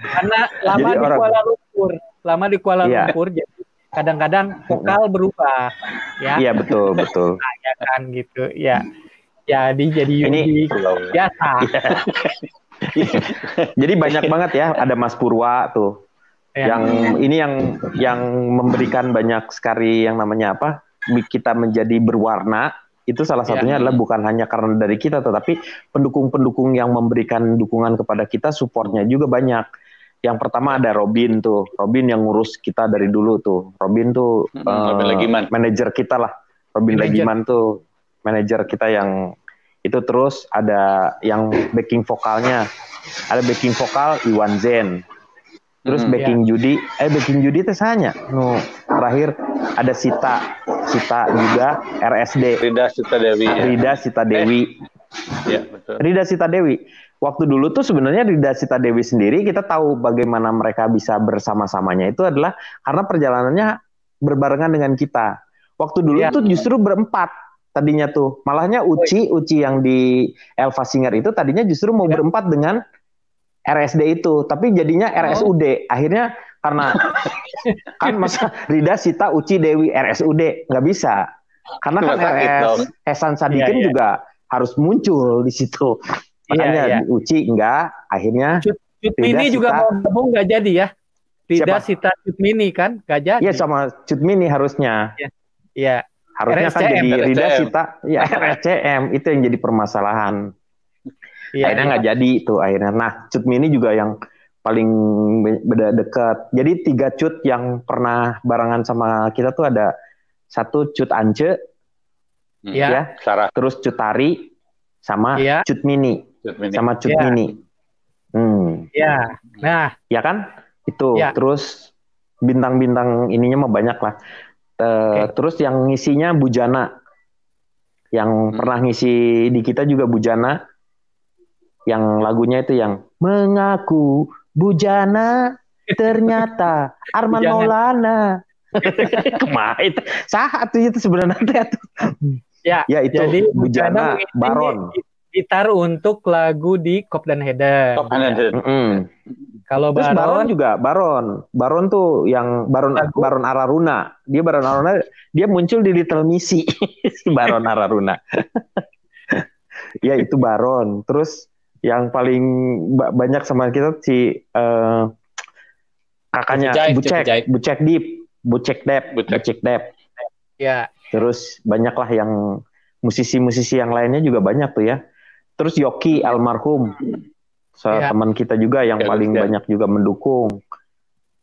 Karena lama jadi di orang... Kuala Lumpur, lama di Kuala ya. Lumpur, jadi kadang-kadang vokal berubah. Ya. Iya betul betul. Nah, ya kan gitu, ya. Jadi jadi ini biasa. Ya. jadi banyak banget ya, ada Mas Purwa tuh Ya. Yang ini yang yang memberikan banyak sekali yang namanya apa? Kita menjadi berwarna itu salah ya. satunya ya. adalah bukan hanya karena dari kita tetapi pendukung-pendukung yang memberikan dukungan kepada kita supportnya juga banyak. Yang pertama ada Robin tuh, Robin yang ngurus kita dari dulu tuh. Robin tuh hmm, uh, manajer kita lah. Robin manager. Legiman tuh manajer kita yang itu terus ada yang backing vokalnya. Ada backing vokal Iwan Zen. Terus hmm, backing ya. judi, eh backing judi itu hanya, no, terakhir ada Sita, Sita juga RSD. Rida Sita Dewi. Ya. Rida Sita Dewi. Eh, ya betul. Rida Sita Dewi. Waktu dulu tuh sebenarnya Rida Sita Dewi sendiri kita tahu bagaimana mereka bisa bersama-samanya itu adalah karena perjalanannya berbarengan dengan kita. Waktu dulu ya. tuh justru berempat tadinya tuh. Malahnya Uci, Uci yang di Elva Singer itu tadinya justru mau ya. berempat dengan RSD itu, tapi jadinya RSUD. Oh. Akhirnya karena kan masa Rida Sita Uci Dewi RSUD nggak bisa. Karena kan RS Hesan Sadikin iya, iya. juga harus muncul di situ. Iya, Makanya iya, iya. Uci enggak, akhirnya Cut, Cut Mini juga mau gabung nggak jadi ya. Rida Siapa? Sita Cut Mini kan nggak jadi. Iya sama Cut Mini harusnya. Iya. Ya. Harusnya RSCM. kan jadi Rida Sita ya RSCM itu yang jadi permasalahan. Iya, akhirnya nggak iya. jadi itu akhirnya. Nah, Cut Mini juga yang paling beda dekat. Jadi tiga Cut yang pernah barengan sama kita tuh ada satu Cut Ance, hmm. ya, ya Sarah. terus Cut Tari, sama ya. Cut Mini, Cut Mini. sama Cut ya. Mini. Hmm. Ya, nah, ya kan itu. Ya. Terus bintang-bintang ininya mah banyak lah. Uh, okay. Terus yang ngisinya Bujana, yang hmm. pernah ngisi di kita juga Bujana yang lagunya itu yang mengaku bujana ternyata Arman Maulana kemarin saat itu sebenarnya itu ya ya itu jadi bujana Baron gitar untuk lagu di Kop dan Header. Kop dan Header. Mm -hmm. Kalau Baron, Baron juga Baron. Baron tuh yang Baron lagu? Baron Araruna. Dia Baron Araruna, dia muncul di Little Missy si Baron Araruna. ya itu Baron. Terus yang paling banyak sama kita si uh, kakaknya Bucek, Bucek Deep, Bucek Dep, Bucek Dep. Ya. Terus banyaklah yang musisi-musisi yang lainnya juga banyak tuh ya. Terus Yoki almarhum, ya. teman kita juga yang ya, paling ya. banyak juga mendukung.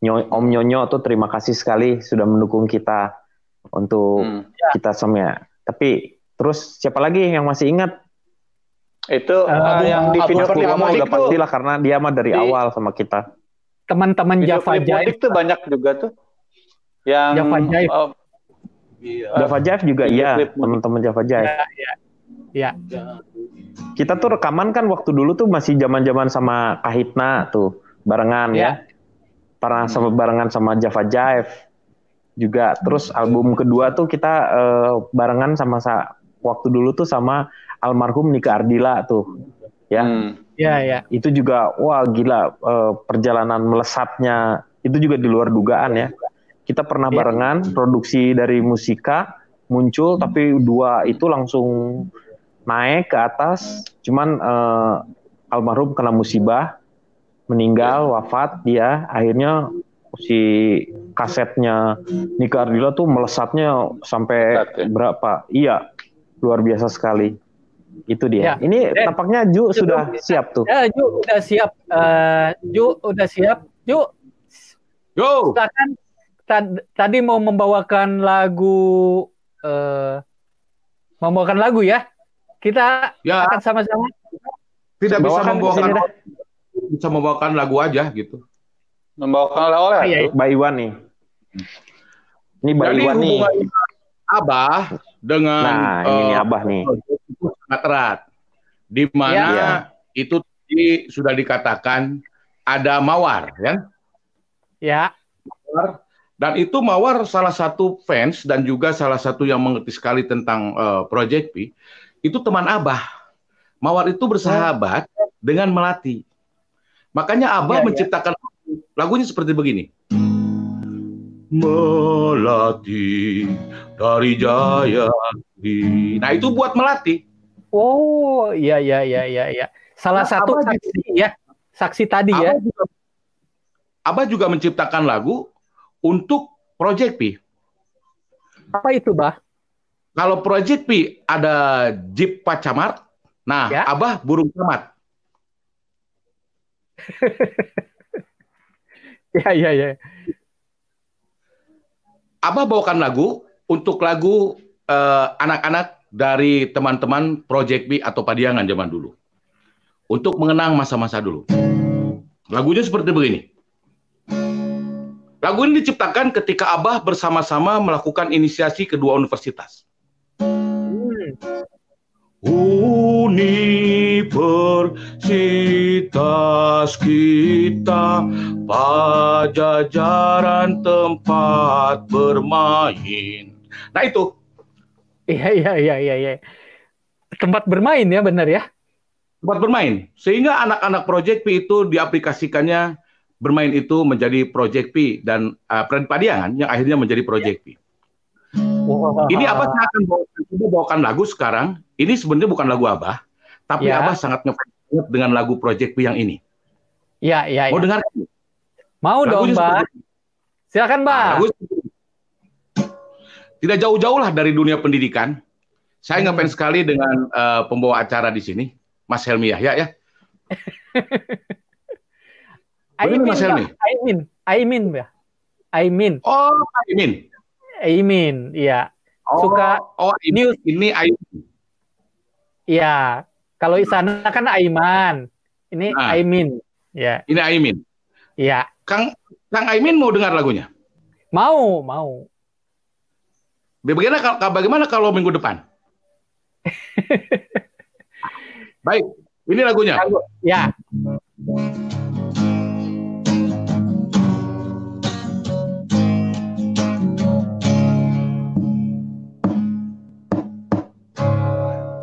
Om Nyonyo tuh terima kasih sekali sudah mendukung kita untuk hmm. ya. kita semua. Tapi terus siapa lagi yang masih ingat? Itu uh, yang di video klip udah pastilah karena dia mah dari di, awal sama kita. Teman-teman Java Jive tuh banyak juga tuh. Yang Java Jive. Uh, Java Jive juga iya, teman-teman Java Jive. Iya, iya. Ya. Kita tuh rekaman kan waktu dulu tuh masih zaman-zaman sama Kahitna tuh, barengan ya. ya. Pernah sama barengan sama Java Jive juga. Terus album kedua tuh kita uh, barengan sama sa waktu dulu tuh sama almarhum Nika Ardila tuh. Ya. Hmm. Ya, ya. Itu juga wah gila uh, perjalanan melesatnya itu juga di luar dugaan ya. Kita pernah ya. barengan produksi dari musika muncul tapi dua itu langsung naik ke atas, cuman uh, almarhum kena musibah, meninggal, wafat dia, akhirnya si kasetnya Nika Ardila tuh melesatnya sampai ya? berapa? Iya, luar biasa sekali. Itu dia. Ya. Ini eh, tampaknya Ju, Ju sudah Ju, siap tuh. Ya, Ju udah siap. Uh, Ju udah siap. Ju. Ju. Silakan. Tadi mau membawakan lagu uh, membawakan lagu ya. Kita ya. akan sama-sama. Tidak bisa membawakan bisa membawakan lagu aja gitu. Membawakan oleh-oleh. Ah, iya, Mbak Iwan nih. Ini Mbak Jadi Iwan nih. Abah dengan Nah, ini uh, Abah nih. Sangat erat. Di mana ya. itu tadi sudah dikatakan ada mawar, kan? Ya. Dan itu Mawar salah satu fans dan juga salah satu yang mengerti sekali tentang uh, Project P itu teman Abah. Mawar itu bersahabat oh. dengan Melati. Makanya Abah ya, menciptakan ya. lagunya seperti begini. Melati dari Jaya. Nah itu buat Melati. Oh iya iya iya iya. Ya. Salah nah, satu Abah saksi juga, ya, saksi tadi Abah ya. Juga, Abah juga menciptakan lagu untuk Project P. Apa itu, Bah? Kalau Project P ada Jeep Pacamar, nah ya. Abah burung camat. ya, ya, ya. Abah bawakan lagu untuk lagu eh, anak-anak uh, dari teman-teman Project B atau Padiangan zaman dulu. Untuk mengenang masa-masa dulu. Lagunya seperti begini. Lagu ini diciptakan ketika Abah bersama-sama melakukan inisiasi kedua universitas. Universitas kita pajajaran tempat bermain. Nah itu. Iya iya iya iya. iya. Tempat bermain ya benar ya. Tempat bermain. Sehingga anak-anak Project P itu diaplikasikannya bermain itu menjadi Project P dan uh, Padiangan yang akhirnya menjadi Project P. Wow. Ini Abah akan bawakan, bawakan lagu sekarang. Ini sebenarnya bukan lagu Abah, tapi ya. Abah sangat ngefans dengan lagu Project P yang ini. Iya, iya. Mau ya. dengar? Mau Lagunya dong, Mbak. Silakan, Mbak. Nah, tidak jauh-jauh lah dari dunia pendidikan. Saya hmm. ngefans sekali dengan uh, pembawa acara di sini, Mas Helmi Yahya ya. Aimin, Mas Helmi? Aimin, Aimin ya. Aimin. Oh, Aimin. Aimin, iya. Oh, Suka oh, ini, news. Ini Aimin. Iya. Kalau di sana kan Aiman. Ini nah, Aimin. Ya. Ini Aimin. Iya. Kang Kang Aimin mau dengar lagunya? Mau, mau. Bagaimana bagaimana kalau minggu depan? Baik, ini lagunya. Ya.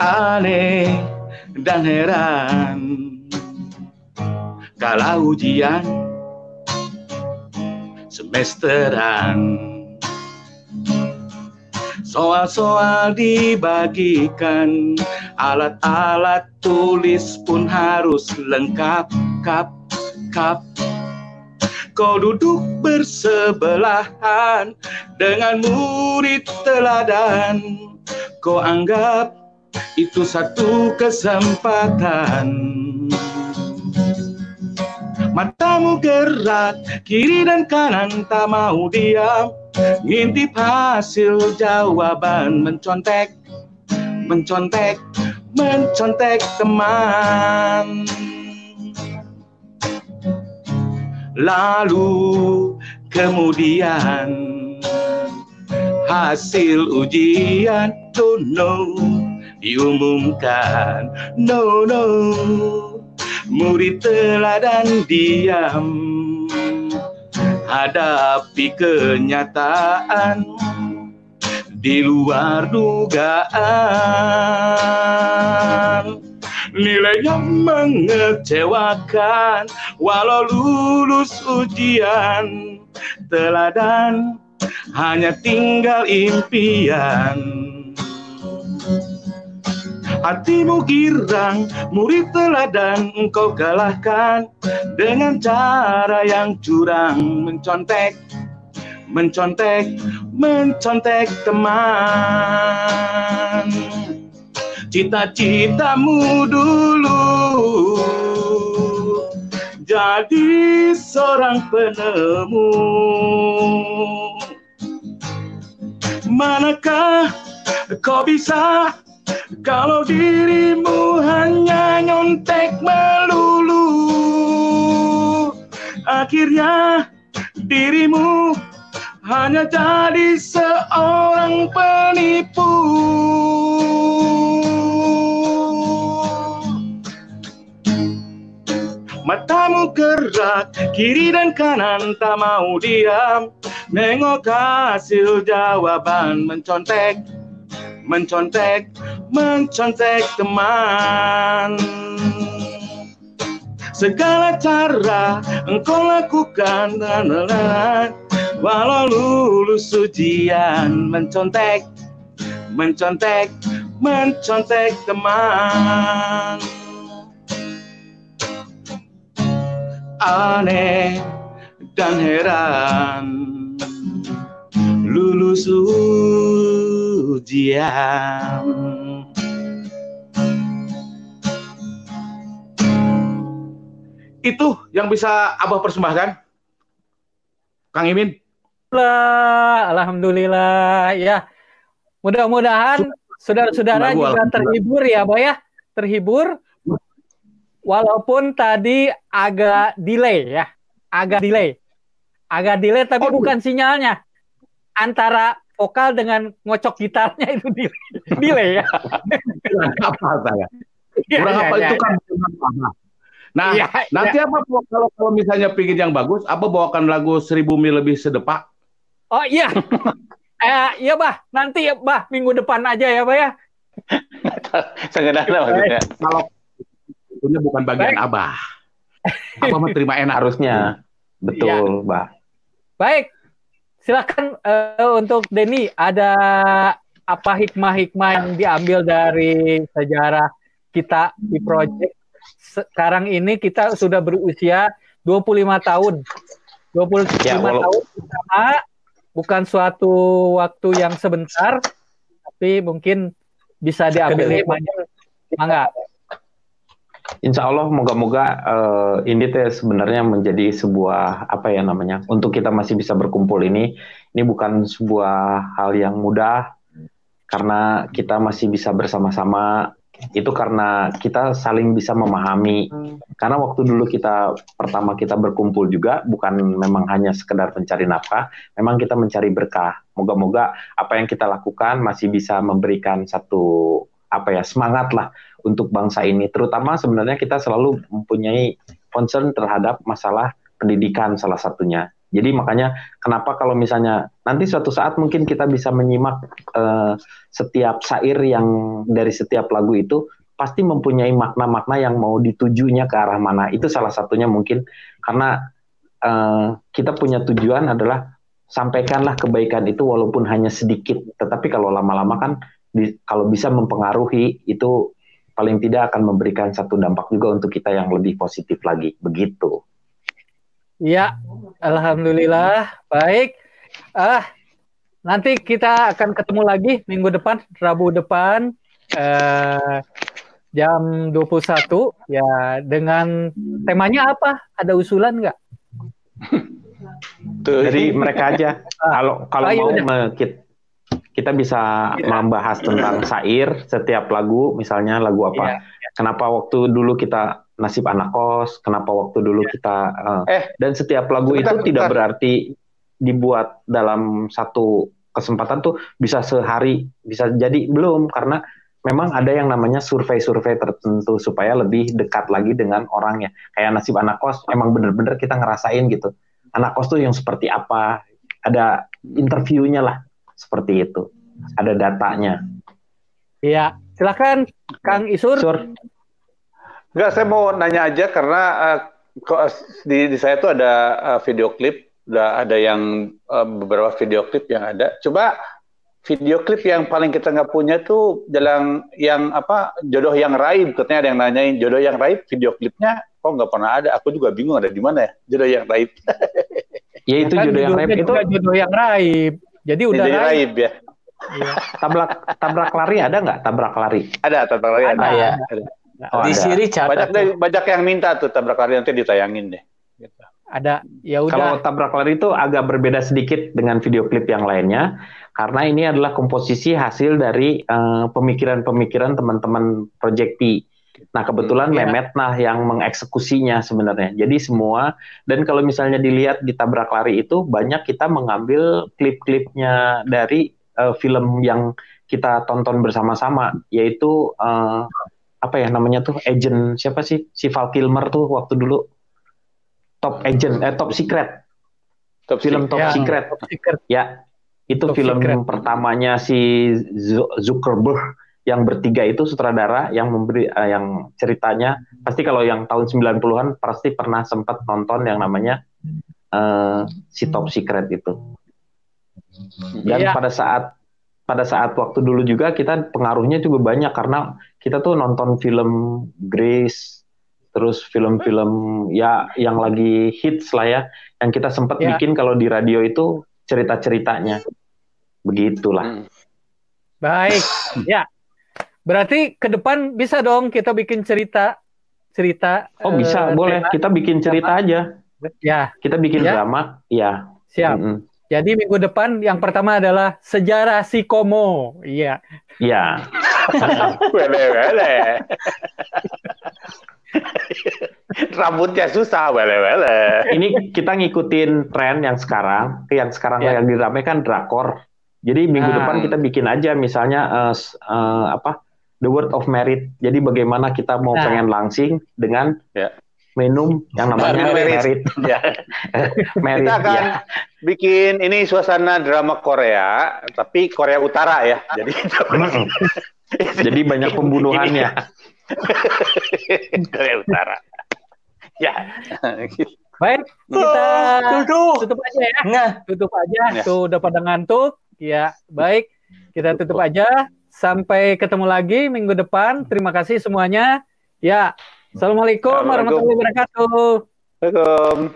Aneh dan heran. Kalau ujian semesteran. Soal-soal dibagikan alat-alat tulis pun harus lengkap kap kap. Kau duduk bersebelahan dengan murid teladan. Kau anggap itu satu kesempatan. Matamu gerak kiri dan kanan tak mau diam. Ngintip hasil jawaban mencontek Mencontek, mencontek teman. Lalu kemudian hasil ujian to know diumumkan. No no. Murid teladan diam. Hadapi kenyataan. Di luar dugaan. Nilainya mengecewakan. Walau lulus ujian. Teladan hanya tinggal impian Hatimu girang, murid teladan engkau kalahkan Dengan cara yang curang mencontek Mencontek, mencontek teman. Cita-citamu dulu Jadi seorang penemu. Manakah kau bisa kalau dirimu hanya nyontek melulu Akhirnya dirimu hanya jadi seorang penipu. Matamu gerak kiri dan kanan tak mau diam. Nengok hasil jawaban mencontek Mencontek mencontek teman. Segala cara engkau lakukan Walau lulus ujian mencontek Mencontek, mencontek teman. Aneh dan heran Lulus ujian Itu yang bisa Abah persembahkan. Kang Imin. Alhamdulillah ya. Mudah-mudahan saudara-saudara juga terhibur ya, Abah ya. Terhibur. Walaupun tadi agak delay ya. Agak delay. Agak delay tapi oh, bukan sinyalnya. Antara vokal dengan ngocok gitarnya itu delay, delay ya. apa saya? Kurang ya, apa ya, itu ya. kan Nah, ya, nanti ya. apa kalau kalau misalnya pingin yang bagus, apa bawakan lagu seribu mil lebih sedepak? Oh iya, eh, iya bah, nanti ya bah minggu depan aja ya bah ya. Sengedana maksudnya. Kalau itu bukan bagian Baik. abah. Abah mau terima enak harusnya. Betul, ya. bah. Baik, silakan uh, untuk Denny ada apa hikmah-hikmah yang diambil dari sejarah kita di project sekarang ini kita sudah berusia 25 tahun. 25 ya, walau... tahun bersama bukan suatu waktu yang sebentar, tapi mungkin bisa diambil hikmahnya. Mangga. Insya Allah moga-moga uh, ini teh sebenarnya menjadi sebuah apa ya namanya untuk kita masih bisa berkumpul ini ini bukan sebuah hal yang mudah karena kita masih bisa bersama-sama itu karena kita saling bisa memahami. Karena waktu dulu kita pertama kita berkumpul juga bukan memang hanya sekedar mencari nafkah, memang kita mencari berkah. Moga-moga apa yang kita lakukan masih bisa memberikan satu apa ya semangat lah untuk bangsa ini. Terutama sebenarnya kita selalu mempunyai concern terhadap masalah pendidikan salah satunya. Jadi makanya kenapa kalau misalnya nanti suatu saat mungkin kita bisa menyimak uh, setiap syair yang dari setiap lagu itu pasti mempunyai makna-makna yang mau ditujunya ke arah mana. Itu salah satunya mungkin karena uh, kita punya tujuan adalah sampaikanlah kebaikan itu walaupun hanya sedikit. Tetapi kalau lama-lama kan di, kalau bisa mempengaruhi itu paling tidak akan memberikan satu dampak juga untuk kita yang lebih positif lagi. Begitu. Iya, Alhamdulillah baik. Ah, nanti kita akan ketemu lagi minggu depan, Rabu depan eh, jam 21 ya dengan temanya apa? Ada usulan nggak? Dari mereka aja. Ah. Kalau kalau oh, iya, mau kita, kita bisa ya. membahas tentang sair setiap lagu, misalnya lagu apa. Ya. Kenapa waktu dulu kita nasib anak kos, kenapa waktu dulu ya. kita uh, eh dan setiap lagu sebentar, itu sebentar. tidak berarti dibuat dalam satu kesempatan tuh bisa sehari, bisa jadi belum karena memang ada yang namanya survei-survei tertentu supaya lebih dekat lagi dengan orangnya. Kayak nasib anak kos emang bener-bener kita ngerasain gitu. Anak kos tuh yang seperti apa? Ada interviewnya lah seperti itu. Ada datanya. Iya, silakan Kang Isur. Sur. Enggak, saya mau nanya aja karena uh, di, di saya tuh ada uh, video klip, udah ada yang uh, beberapa video klip yang ada. Coba video klip yang paling kita nggak punya tuh jalan yang apa jodoh yang raib katanya ada yang nanyain jodoh yang raib video klipnya kok nggak pernah ada aku juga bingung ada di mana ya jodoh yang raib ya itu kan jodoh yang raib itu jodoh yang raib jadi udah raib. raib ya iya. tabrak tabrak lari ada nggak tabrak lari ada tabrak lari ada, ada. ya ada. Oh, di sini banyak deh, banyak yang minta tuh tabrak lari nanti ditayangin deh. Gitu. Ada ya udah. Kalau tabrak lari itu agak berbeda sedikit dengan video klip yang lainnya karena ini adalah komposisi hasil dari eh, pemikiran-pemikiran teman-teman Project P. Nah kebetulan hmm, Mehmet nah yang mengeksekusinya sebenarnya. Jadi semua dan kalau misalnya dilihat di tabrak lari itu banyak kita mengambil klip-klipnya dari uh, film yang kita tonton bersama-sama yaitu uh, apa ya namanya tuh agent siapa sih? Si Val Kilmer tuh waktu dulu. Top agent eh top secret. Top film top ya, secret. Top secret. Ya itu top film secret. pertamanya si Zuckerberg yang bertiga itu sutradara yang memberi uh, yang ceritanya pasti kalau yang tahun 90-an pasti pernah sempat nonton yang namanya uh, si top secret itu dan ya. pada saat pada saat waktu dulu juga kita pengaruhnya juga banyak karena kita tuh nonton film Grace terus film-film ya yang lagi hits lah ya yang kita sempat ya. bikin kalau di radio itu cerita-ceritanya begitulah. Hmm. Baik, ya. Berarti ke depan bisa dong kita bikin cerita cerita. Oh bisa, uh, boleh. Kita bikin cerita drama. aja. Ya. Kita bikin ya. drama, ya. Siap. Mm -hmm. Jadi minggu depan yang pertama adalah sejarah si Komo. Iya. Iya. wele wele. Rambutnya susah, wele wele. Ini kita ngikutin tren yang sekarang, yang sekarang ya. yang diramaikan drakor. Jadi minggu nah. depan kita bikin aja misalnya uh, uh, apa The Word of Merit. Jadi bagaimana kita mau nah. pengen langsing dengan ya minum yang namanya merit. Ya. merit. Kita akan ya. bikin ini suasana drama Korea, tapi Korea Utara ya. Jadi jadi banyak pembunuhannya. Korea Utara. ya. Baik, kita oh, tutup aja ya. Nah. Tutup aja. Ya. Tuh udah pada ngantuk. Ya, baik. Kita tutup aja. Sampai ketemu lagi minggu depan. Terima kasih semuanya. Ya, Assalamualaikum warahmatullahi wabarakatuh. Waalaikumsalam.